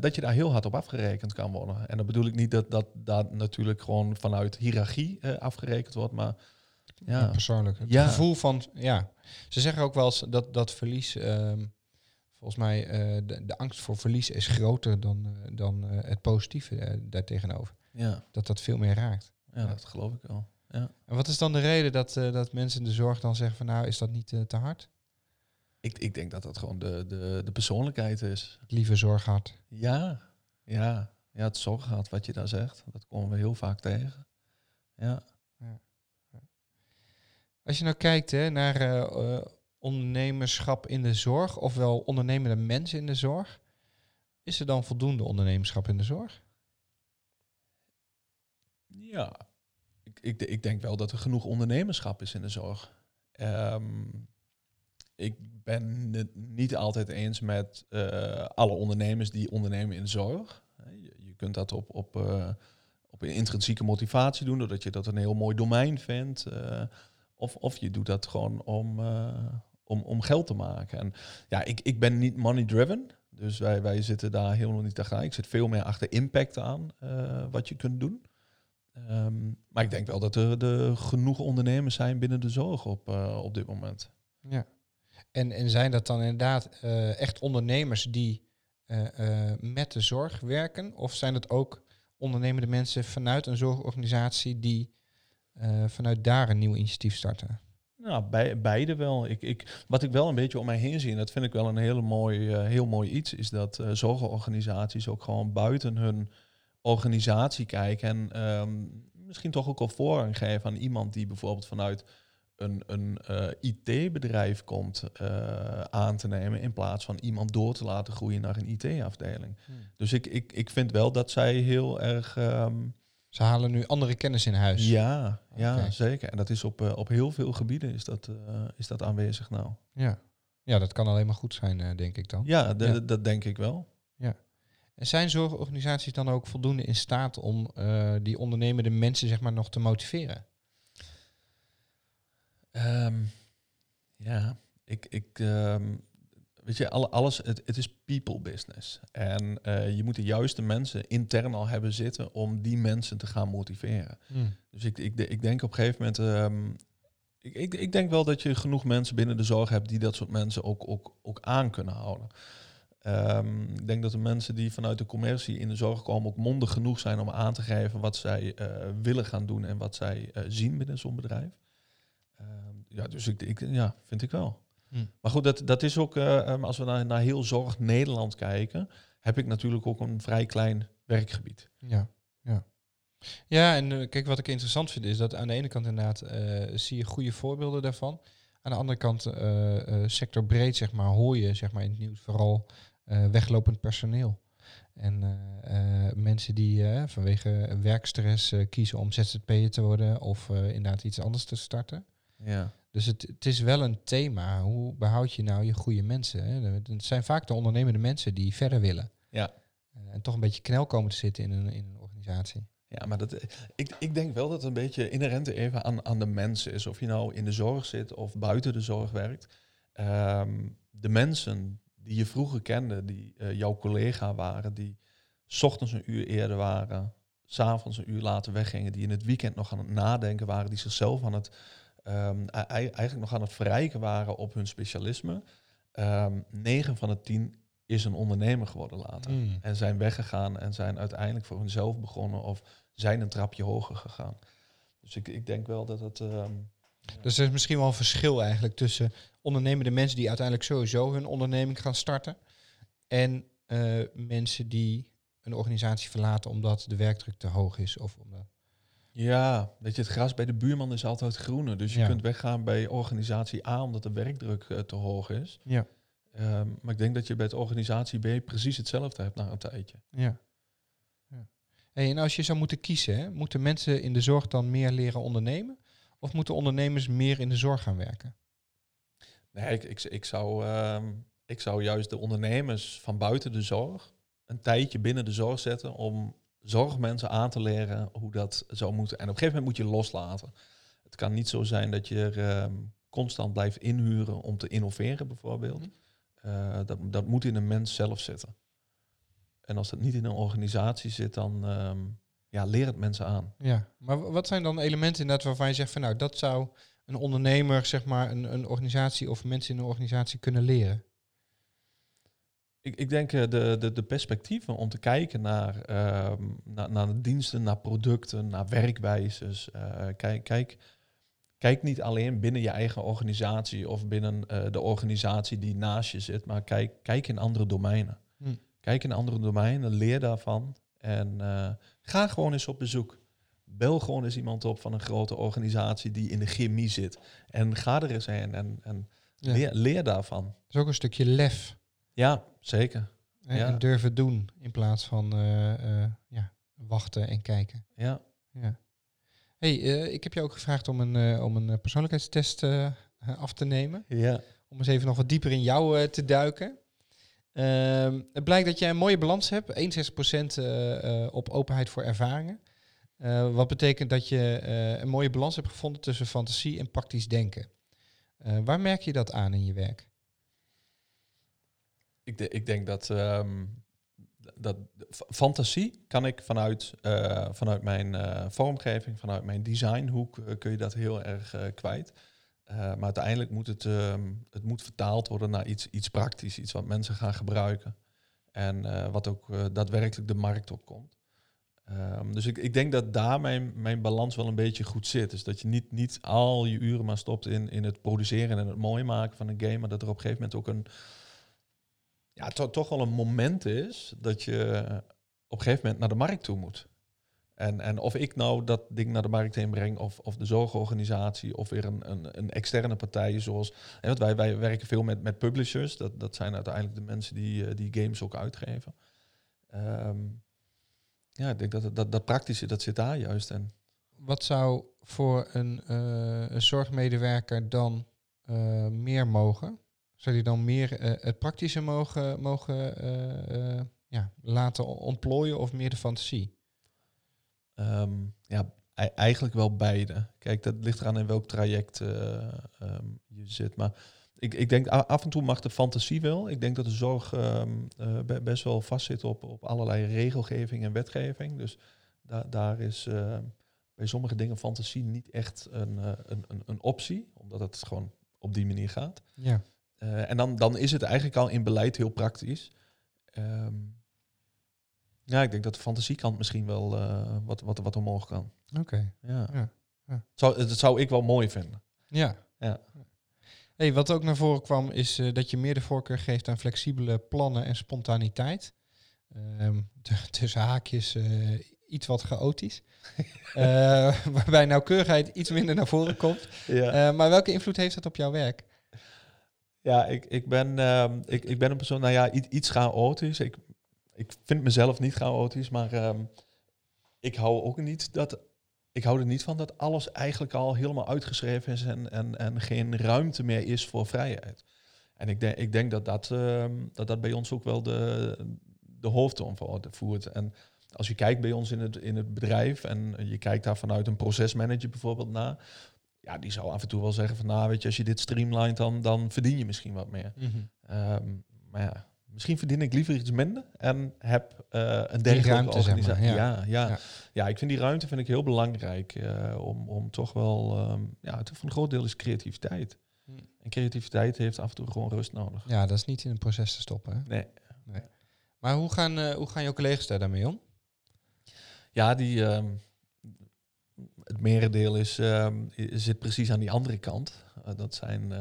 dat je daar heel hard op afgerekend kan worden. En dan bedoel ik niet dat dat, dat natuurlijk gewoon vanuit hiërarchie afgerekend wordt, maar Ja, ja, persoonlijk. Het Ja. gevoel van, ja. Ze zeggen ook wel eens dat, dat verlies, ehm, volgens mij, eh, de, de angst voor verlies is groter dan, eh, dan eh, het positieve daartegenover. ja, Dat dat veel meer raakt. ja, dat geloof ik wel. Ja. En wat is dan de reden dat, dat mensen in de zorg dan zeggen van nou, is dat niet te hard? Ik, ik denk dat dat gewoon de, de, de persoonlijkheid is. Het lieve zorghart. Ja, ja, ja, het zorggat wat je daar zegt, dat komen we heel vaak tegen. Ja. Als je nou kijkt hè, naar ondernemerschap in de zorg, ofwel ondernemende mensen in de zorg, is er dan voldoende ondernemerschap in de zorg? Ja, ik, ik, ik denk wel dat er genoeg ondernemerschap is in de zorg. Ehm, ik ben het niet altijd eens met eh, alle ondernemers die ondernemen in de zorg. Je, je kunt dat op, op, eh, op een intrinsieke motivatie doen, doordat je dat een heel mooi domein vindt. eh, of, of je doet dat gewoon om, om, om geld te maken. En ja, ik, ik ben niet money driven. Dus wij, wij zitten daar helemaal niet achteraan. Ik zit veel meer achter impact aan, eh, wat je kunt doen. Ehm, maar ik denk wel dat er, er genoeg ondernemers zijn binnen de zorg op, eh, op dit moment. Ja. En, en zijn dat dan inderdaad eh, echt ondernemers die met de zorg werken? Of zijn het ook ondernemende mensen vanuit een zorgorganisatie die vanuit daar een nieuw initiatief starten? Nou, bij, beide wel. Ik, ik, wat ik wel een beetje om mij heen zie, en dat vind ik wel een hele mooi, eh, heel mooi iets, is dat eh, zorgorganisaties ook gewoon buiten hun organisatie kijken en ehm, misschien toch ook al voorrang geven aan iemand die bijvoorbeeld vanuit een, een eh, IT-bedrijf komt aan te nemen in plaats van iemand door te laten groeien naar een IT-afdeling. Dus ik, ik, ik vind wel dat zij heel erg ehm, Ze halen nu andere kennis in huis. ja, ja zeker. En dat is op, eh, op heel veel gebieden is dat, eh, is dat aanwezig nou. Ja. ja, dat kan alleen maar goed zijn, eh, denk ik dan. Ja, Ja. dat denk ik wel. En zijn zorgorganisaties dan ook voldoende in staat om die ondernemende mensen zeg maar, nog te motiveren? Ehm, ja, ik, ik ehm, weet je, alle, alles, het, het is people business. En eh, je moet de juiste mensen intern al hebben zitten om die mensen te gaan motiveren. Dus ik, ik, ik denk op een gegeven moment. ehm, ik, ik, ik denk wel dat je genoeg mensen binnen de zorg hebt die dat soort mensen ook, ook, ook aan kunnen houden. Ehm, ik denk dat de mensen die vanuit de commercie in de zorg komen ook mondig genoeg zijn om aan te geven wat zij eh, willen gaan doen en wat zij eh, zien binnen zo'n bedrijf. Ehm, ja, dus ik, ik, ja, vind ik wel. Hm. Maar goed, dat, dat is ook, ehm, als we naar, naar heel Zorg Nederland kijken, heb ik natuurlijk ook een vrij klein werkgebied. Ja, ja. Ja, en eh, kijk, wat ik interessant vind is dat aan de ene kant inderdaad eh, zie je goede voorbeelden daarvan. Aan de andere kant, sectorbreed zeg maar, hoor je zeg maar, in het nieuws vooral weglopend personeel. En mensen die vanwege werkstress kiezen om ZZP'er te worden of inderdaad iets anders te starten. Ja. Dus het, het is wel een thema. Hoe behoud je nou je goede mensen? Hè? Het zijn vaak de ondernemende mensen die verder willen. Ja. Eh, en toch een beetje knel komen te zitten in een, in een organisatie. Ja, maar dat, ik, ik denk wel dat het een beetje inherent even aan, aan de mensen is. Of je nou in de zorg zit of buiten de zorg werkt. Ehm, de mensen die je vroeger kende, die eh, jouw collega waren, die 's ochtends een uur eerder waren, s'avonds een uur later weggingen, die in het weekend nog aan het nadenken waren, die zichzelf aan het, ehm, e- e- eigenlijk nog aan het verrijken waren op hun specialisme. Ehm 9 van de 10 is een ondernemer geworden later. Mm. En zijn weggegaan en zijn uiteindelijk voor hunzelf begonnen of zijn een trapje hoger gegaan. Dus ik, ik denk wel dat het. ehm, Dus er is misschien wel een verschil eigenlijk tussen ondernemende mensen die uiteindelijk sowieso hun onderneming gaan starten. En eh, mensen die een organisatie verlaten omdat de werkdruk te hoog is. Of omdat... ja, weet je, het gras bij de buurman is altijd groener. Dus je Ja. kunt weggaan bij organisatie A omdat de werkdruk eh, te hoog is. Ja. Ehm, maar ik denk dat je bij het organisatie B precies hetzelfde hebt na een tijdje. Ja. ja. Hey, en als je zou moeten kiezen, hè, moeten mensen in de zorg dan meer leren ondernemen? Of moeten ondernemers meer in de zorg gaan werken? Nee, ik, ik, ik, zou, ehm, ik zou juist de ondernemers van buiten de zorg een tijdje binnen de zorg zetten om zorgmensen aan te leren hoe dat zou moeten. En op een gegeven moment moet je loslaten. Het kan niet zo zijn dat je er ehm, constant blijft inhuren om te innoveren bijvoorbeeld. Mhm. Eh, dat, dat moet in een mens zelf zitten. En als dat niet in een organisatie zit, dan ehm, ja, leer het mensen aan. Ja, maar wat zijn dan elementen inderdaad waarvan je zegt van nou, dat zou een ondernemer, zeg maar, een, een organisatie of mensen in een organisatie kunnen leren? Ik, ik denk eh, de, de, de perspectieven om te kijken naar, ehm, naar, naar de diensten, naar producten, naar werkwijzes. eh, kijk, kijk, kijk niet alleen binnen je eigen organisatie of binnen eh, de organisatie die naast je zit, maar kijk, kijk in andere domeinen. Hm. Kijk in andere domeinen, leer daarvan en ga gewoon eens op bezoek. Bel gewoon eens iemand op van een grote organisatie die in de chemie zit. En ga er eens heen en, en Ja. leer, leer daarvan. Dat is ook een stukje lef. Ja, zeker. Ja. En durven doen in plaats van eh, eh, ja, wachten en kijken. Ja. Ja. Hey, eh, ik heb je ook gevraagd om een, eh, om een eh, persoonlijkheidstest eh, af te nemen. Ja. Om eens even nog wat dieper in jou eh, te duiken. Ehm, het blijkt dat jij een mooie balans hebt. 61% eh, eh, op openheid voor ervaringen. Eh, wat betekent dat je eh, een mooie balans hebt gevonden tussen fantasie en praktisch denken. Eh, waar merk je dat aan in je werk? Ik, ik denk dat, ehm, dat fantasie kan ik vanuit, eh, vanuit mijn eh, vormgeving, vanuit mijn designhoek, eh, kun je dat heel erg kwijt. Maar uiteindelijk moet het, ehm, het moet vertaald worden naar iets, iets praktisch, iets wat mensen gaan gebruiken. En wat ook daadwerkelijk de markt op komt. Ehm, dus ik, ik denk dat daar mijn, mijn balans wel een beetje goed zit. Dus dat je niet, niet al je uren maar stopt in, in het produceren en het mooi maken van een game, maar dat er op een gegeven moment ook een, ja, to- toch wel een moment is dat je op een gegeven moment naar de markt toe moet. En, en of ik nou dat ding naar de markt heen breng, of, of de zorgorganisatie, of weer een, een, een externe partij zoals. Hè, wij, wij werken veel met, met publishers. Dat, dat zijn uiteindelijk de mensen die, eh, die games ook uitgeven. Ehm, ja, ik denk dat, het- dat dat praktische, dat zit daar juist. En Wat zou voor een, eh, een zorgmedewerker dan eh, meer mogen? Zou die dan meer eh, het praktische mogen, mogen eh, eh, ja, laten ontplooien of meer de fantasie? Ehm, ja, ei- eigenlijk wel beide. Kijk, dat ligt eraan in welk traject eh, ehm, je zit. Maar ik, ik denk af en toe mag de fantasie wel. Ik denk dat de zorg ehm, eh, be- best wel vastzit op, op allerlei regelgeving en wetgeving. Dus da daar is bij sommige dingen fantasie niet echt een, een, een, een optie, omdat het gewoon op die manier gaat. Ja. Eh, en dan, dan is het eigenlijk al in beleid heel praktisch. ehm, ja, ik denk dat de fantasiekant misschien wel eh, wat, wat, wat omhoog kan. Oké. Ja. Ja, ja. Zou, dat zou ik wel mooi vinden. Ja. Ja. Hey, wat ook naar voren kwam, is eh, dat je meer de voorkeur geeft aan flexibele plannen en spontaniteit. Ehm, tussen haakjes iets wat chaotisch. Waarbij nauwkeurigheid iets minder naar voren komt. Ja, maar welke invloed heeft dat op jouw werk? Ja ik, ik, ben, ehm, ik, ik ben een persoon, nou ja, iets, chaotisch. Ik, ik vind mezelf niet chaotisch, maar ehm, ik hou ook niet dat. Ik hou er niet van dat alles eigenlijk al helemaal uitgeschreven is en, en, en geen ruimte meer is voor vrijheid. En ik denk, ik denk dat, dat, ehm, dat dat bij ons ook wel de, de hoofdtoon voert. En als je kijkt bij ons in het, in het bedrijf en je kijkt daar vanuit een procesmanager bijvoorbeeld naar, ja, die zou af en toe wel zeggen van, nou weet je, als je dit streamlined, dan, dan verdien je misschien wat meer. Ehm, maar ja, misschien verdien ik liever iets minder en heb eh, een dergelijke ruimte, zeg maar, organisatie. ja. ja. Ja, Ja. ja. ik vind die ruimte vind ik heel belangrijk eh, om, om toch wel, ehm, ja, het, voor een groot deel is creativiteit. Hm. En creativiteit heeft af en toe gewoon rust nodig. Ja, dat is niet in een proces te stoppen. Hè? Nee. Maar hoe gaan, eh, hoe gaan jouw collega's daar daarmee om? Ja, die, ehm, het merendeel is, ehm, i- zit precies aan die andere kant. Eh, dat zijn, eh,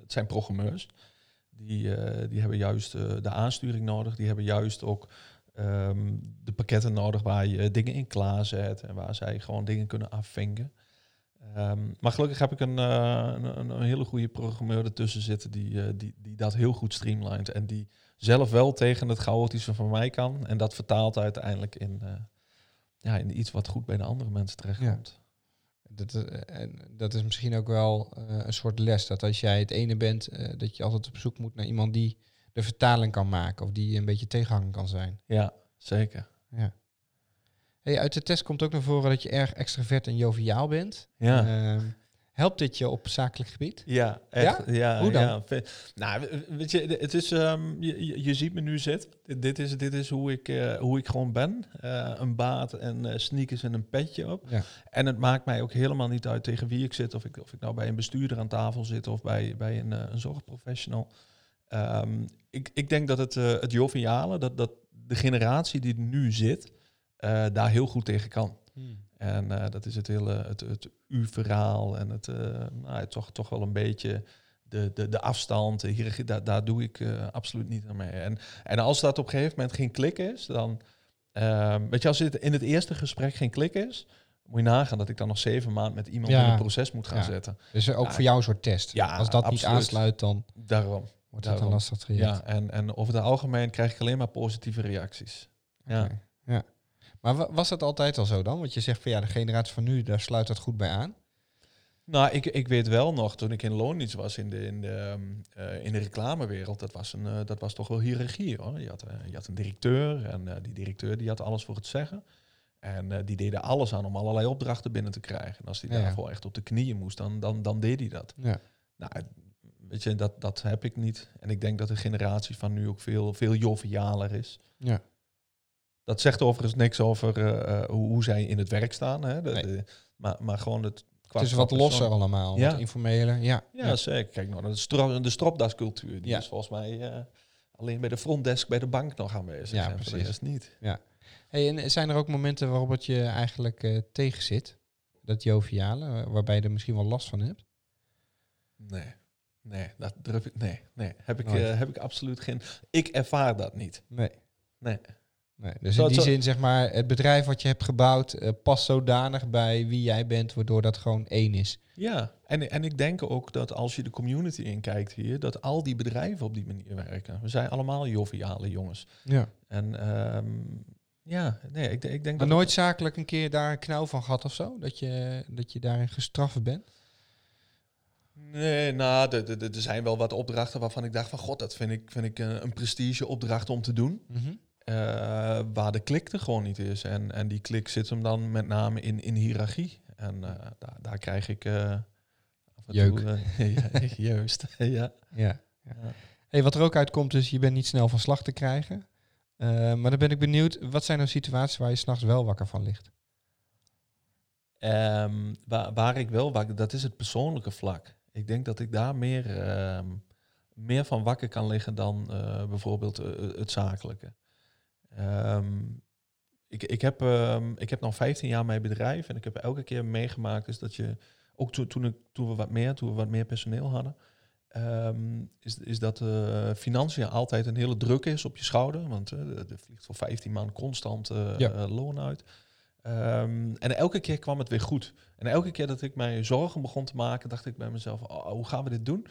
het zijn programmeurs. Die, eh, die hebben juist de aansturing nodig. Die hebben juist ook ehm, de pakketten nodig waar je dingen in klaarzet. En waar zij gewoon dingen kunnen afvinken. Ehm, maar gelukkig heb ik een, een, hele goede programmeur ertussen zitten die, die, die dat heel goed streamlined. En die zelf wel tegen het chaotische van mij kan. En dat vertaalt uiteindelijk in, ja, in iets wat goed bij de andere mensen terechtkomt. Dat, eh, en dat is misschien ook wel eh, een soort les. Dat als jij het ene bent, eh, dat je altijd op zoek moet naar iemand die de vertaling kan maken. Of die een beetje tegenhanger kan zijn. Ja, zeker. Ja. Hey, uit de test komt ook naar voren dat je erg extravert en joviaal bent. Ja. Ehm, helpt dit je op zakelijk gebied? Ja, echt. Ja? Hoe dan? Ja. Nou, we- weet je, het is, ehm, je, je- ziet me nu zitten. Dit- is, dit is hoe, ik, eh, hoe ik gewoon ben. Eh, een baard en eh, sneakers en een petje op. Ja. En het maakt mij ook helemaal niet uit tegen wie ik zit. Of ik, of ik nou bij een bestuurder aan tafel zit of bij, bij een, eh, een zorgprofessional. Ehm, ik, ik denk dat het, eh, het joviale, dat, dat de generatie die nu zit, eh, daar heel goed tegen kan. En eh, dat is het hele het, het u-verhaal en het eh, nou, toch, toch wel een beetje de, de, de afstand, daar, daar doe ik eh, absoluut niet aan mee. En, en als dat op een gegeven moment geen klik is, dan... ehm, weet je, als het in het eerste gesprek geen klik is, moet je nagaan dat ik dan nog zeven maanden met iemand Ja. in een proces moet gaan Ja. zetten. Dus ook Ja. voor jou een soort test. Ja, Als dat niet aansluit, dan Daarom. wordt het een lastig traject. Ja, en, en over het algemeen krijg ik alleen maar positieve reacties. Ja. Ja. Maar wa- was dat altijd al zo dan? Want je zegt van ja, de generatie van nu, daar sluit dat goed bij aan. Nou, ik, ik weet wel nog, toen ik in loondienst was in de, in de, ehm, eh, in de reclamewereld, dat was, een, eh, dat was toch wel hiërarchie hoor. Je had, eh, je had een directeur en die directeur die had alles voor het zeggen. En die deed er alles aan om allerlei opdrachten binnen te krijgen. En als hij Ja, ja. daarvoor echt op de knieën moest, dan, dan, dan deed hij dat. Ja. Nou, weet je, dat, dat heb ik niet. En ik denk dat de generatie van nu ook veel, veel jovialer is. Ja. Dat zegt overigens niks over eh, eh, hoe, hoe zij in het werk staan. Hè? De, Nee. de- maar, maar gewoon het... qua- Het is wat losser persoon. allemaal, Ja. wat informeler. Ja. Ja, zeker. Kijk nou, de, stro de stropdascultuur, die Ja. is volgens mij eh, alleen bij de frontdesk bij de bank nog aanwezig. Ja, precies. niet. Hey, en zijn er ook momenten waarop het je eigenlijk eh tegen zit? Dat joviale, waarbij je er misschien wel last van hebt? Nee, nee, dat durf ik, nee, nee. Heb ik, heb ik absoluut geen... Ik ervaar dat niet. Nee. Nee. Nee. Dus Zo- in die zo- zin, zeg maar, het bedrijf wat je hebt gebouwd eh, past zodanig bij wie jij bent, waardoor dat gewoon één is. Ja, en, en ik denk ook dat als je de community inkijkt hier, dat al die bedrijven op die manier werken. We zijn allemaal joviale jongens. Ja. En ehm, ja, nee, ik, ik denk Maar dat... nooit zakelijk een keer daar een knauw van gehad of zo? Dat je, dat je daarin gestraft bent? Nee, nou, er- zijn wel wat opdrachten waarvan ik dacht van... God, dat vind ik, vind ik een, een prestige opdracht om te doen. Eh, waar de klik er gewoon niet is. En, en die klik zit hem dan met name in, in hiërarchie. En eh, daar, daar krijg ik... en Jeuk. toe, ja, juist, ja. Ja. Ja. Hey, wat er ook uitkomt is, je bent niet snel van slag te krijgen. Maar dan ben ik benieuwd, wat zijn nou situaties waar je s'nachts wel wakker van ligt? Ehm, waar, waar ik wel, waar, dat is het persoonlijke vlak. Ik denk dat ik daar meer, ehm, meer van wakker kan liggen dan bijvoorbeeld het zakelijke. Ehm, ik, ik, heb, ehm, ik heb nog 15 jaar mijn bedrijf en ik heb elke keer meegemaakt is dat je, ook toen, toen, ik, toen we wat meer, toen we wat meer personeel hadden, ehm, is, is dat uh, financiën altijd een hele druk is op je schouder. Want uh, er vliegt voor 15 man constant uh, loon uit. Um, en elke keer kwam het weer goed. En elke keer dat ik mij zorgen begon te maken, dacht ik bij mezelf, oh, hoe gaan we dit doen?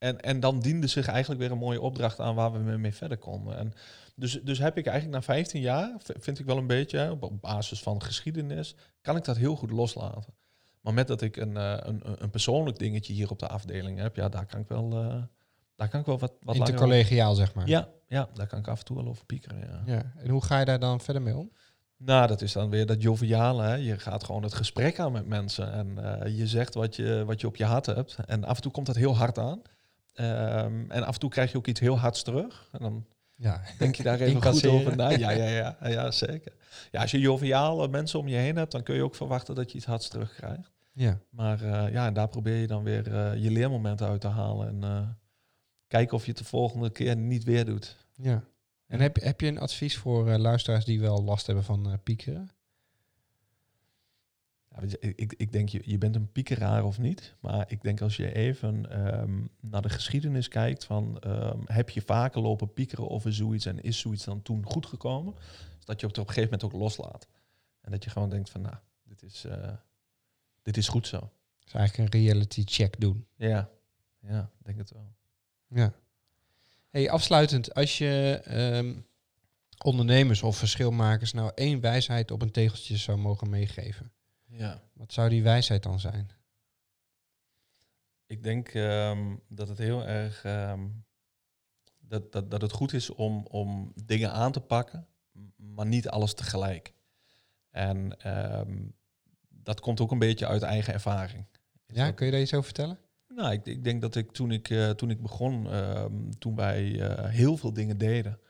En, en dan diende zich eigenlijk weer een mooie opdracht aan waar we mee verder konden. En dus, dus heb ik eigenlijk na 15 jaar, vind ik wel een beetje, op basis van geschiedenis, kan ik dat heel goed loslaten. Maar met dat ik een, een, een persoonlijk dingetje hier op de afdeling heb, ja, daar kan ik wel, uh, daar kan ik wel wat, wat Intercollegiaal, zeg maar. Ja, ja, daar kan ik af en toe wel over piekeren, ja. ja. En hoe ga je daar dan verder mee om? Nou, dat is dan weer dat joviale. Hè? Je gaat gewoon het gesprek aan met mensen en uh, je zegt wat je, wat je op je hart hebt. En af en toe komt dat heel hard aan. Um, en af en toe krijg je ook iets heel hards terug. En dan ja. denk je daar even goed over na. Ja, ja, ja, ja, zeker. Ja, als je joviale mensen om je heen hebt, dan kun je ook verwachten dat je iets hards terugkrijgt. Ja. Maar uh, ja, en daar probeer je dan weer uh, je leermomenten uit te halen. En uh, kijken of je het de volgende keer niet weer doet. Ja. En heb, heb je een advies voor luisteraars die wel last hebben van piekeren? Ik, ik denk, je, je bent een piekeraar of niet. Maar ik denk als je even um, naar de geschiedenis kijkt van... Um, heb je vaker lopen piekeren over zoiets en is zoiets dan toen goed gekomen? Dus dat je het op een gegeven moment ook loslaat. En dat je gewoon denkt van, nou, dit is, uh, dit is goed zo. Dus eigenlijk een reality check doen. Ja, ja, denk het wel. Ja. Hey, afsluitend, als je um, ondernemers of verschilmakers nou één wijsheid op een tegeltje zou mogen meegeven, ja. wat zou die wijsheid dan zijn? Ik denk um, dat het heel erg um, dat, dat, dat het goed is om, om dingen aan te pakken, maar niet alles tegelijk. En dat komt ook een beetje uit eigen ervaring. Ja, kun je daar iets over vertellen? Nou, ik, ik, denk dat ik toen ik, uh, toen ik begon, toen wij uh, heel veel dingen deden.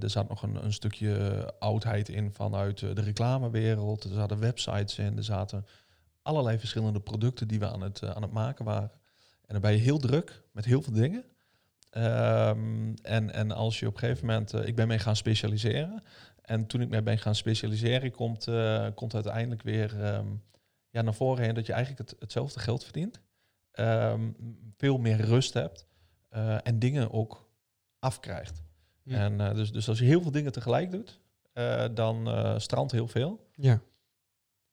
Er zat nog een, een, stukje oudheid in vanuit de reclamewereld. Er zaten websites in, er zaten allerlei verschillende producten die we aan het, aan het maken waren. En dan ben je heel druk met heel veel dingen. Um, en, en als je op een gegeven moment, ik ben mee gaan specialiseren. En toen ik mee ben gaan specialiseren, komt, komt uiteindelijk weer um, ja, naar voren heen dat je eigenlijk het, hetzelfde geld verdient um, veel meer rust hebt uh, en dingen ook afkrijgt. Ja. En uh, dus, dus als je heel veel dingen tegelijk doet, uh, dan strandt heel veel. Ja.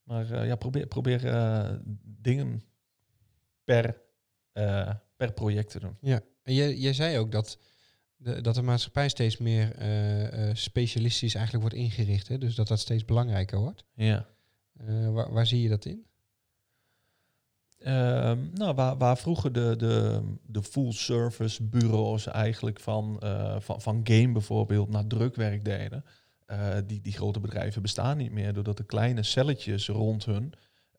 Maar ja, probeer, probeer dingen per, per project te doen. Ja, en jij, jij zei ook dat de, dat de maatschappij steeds meer specialistisch eigenlijk wordt ingericht. Hè? Dus dat dat steeds belangrijker wordt. Ja. waar, waar zie je dat in? Um, nou, waar, waar vroeger de, de, de full-service bureaus eigenlijk van, uh, van, van game bijvoorbeeld naar drukwerk deden. Uh, die, die grote bedrijven bestaan niet meer, doordat de kleine celletjes rond hun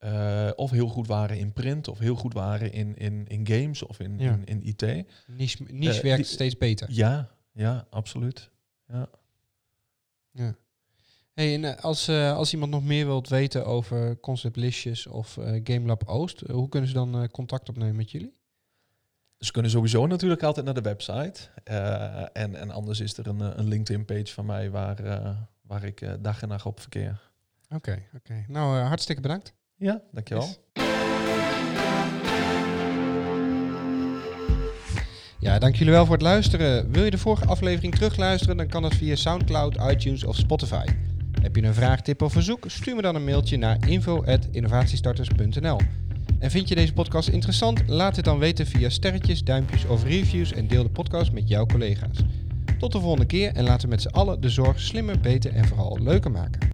uh, of heel goed waren in print, of heel goed waren in, in, in games of in, ja. in, in, IT. Niche, niche werkt die, steeds beter. Ja, ja, absoluut. Ja. ja. Hey, en eh, als, uh, als iemand nog meer wilt weten over Concept Listjes of uh, GameLab Oost, hoe kunnen ze dan uh, contact opnemen met jullie? Ze kunnen sowieso natuurlijk altijd naar de website. en, en anders is er een, een LinkedIn-page van mij waar, waar ik dag en nacht op verkeer. Oké, okay, oké. Okay. Nou, hartstikke bedankt. Ja, dankjewel. Yes. Ja, dank jullie wel voor het luisteren. Wil je de vorige aflevering terugluisteren, dan kan dat via SoundCloud, iTunes of Spotify. Heb je een vraag, tip of verzoek? Stuur me dan een mailtje naar info.innovatiestarters.nl. En vind je deze podcast interessant? Laat het dan weten via sterretjes, duimpjes of reviews en deel de podcast met jouw collega's. Tot de volgende keer en laten we met z'n allen de zorg slimmer, beter en vooral leuker maken.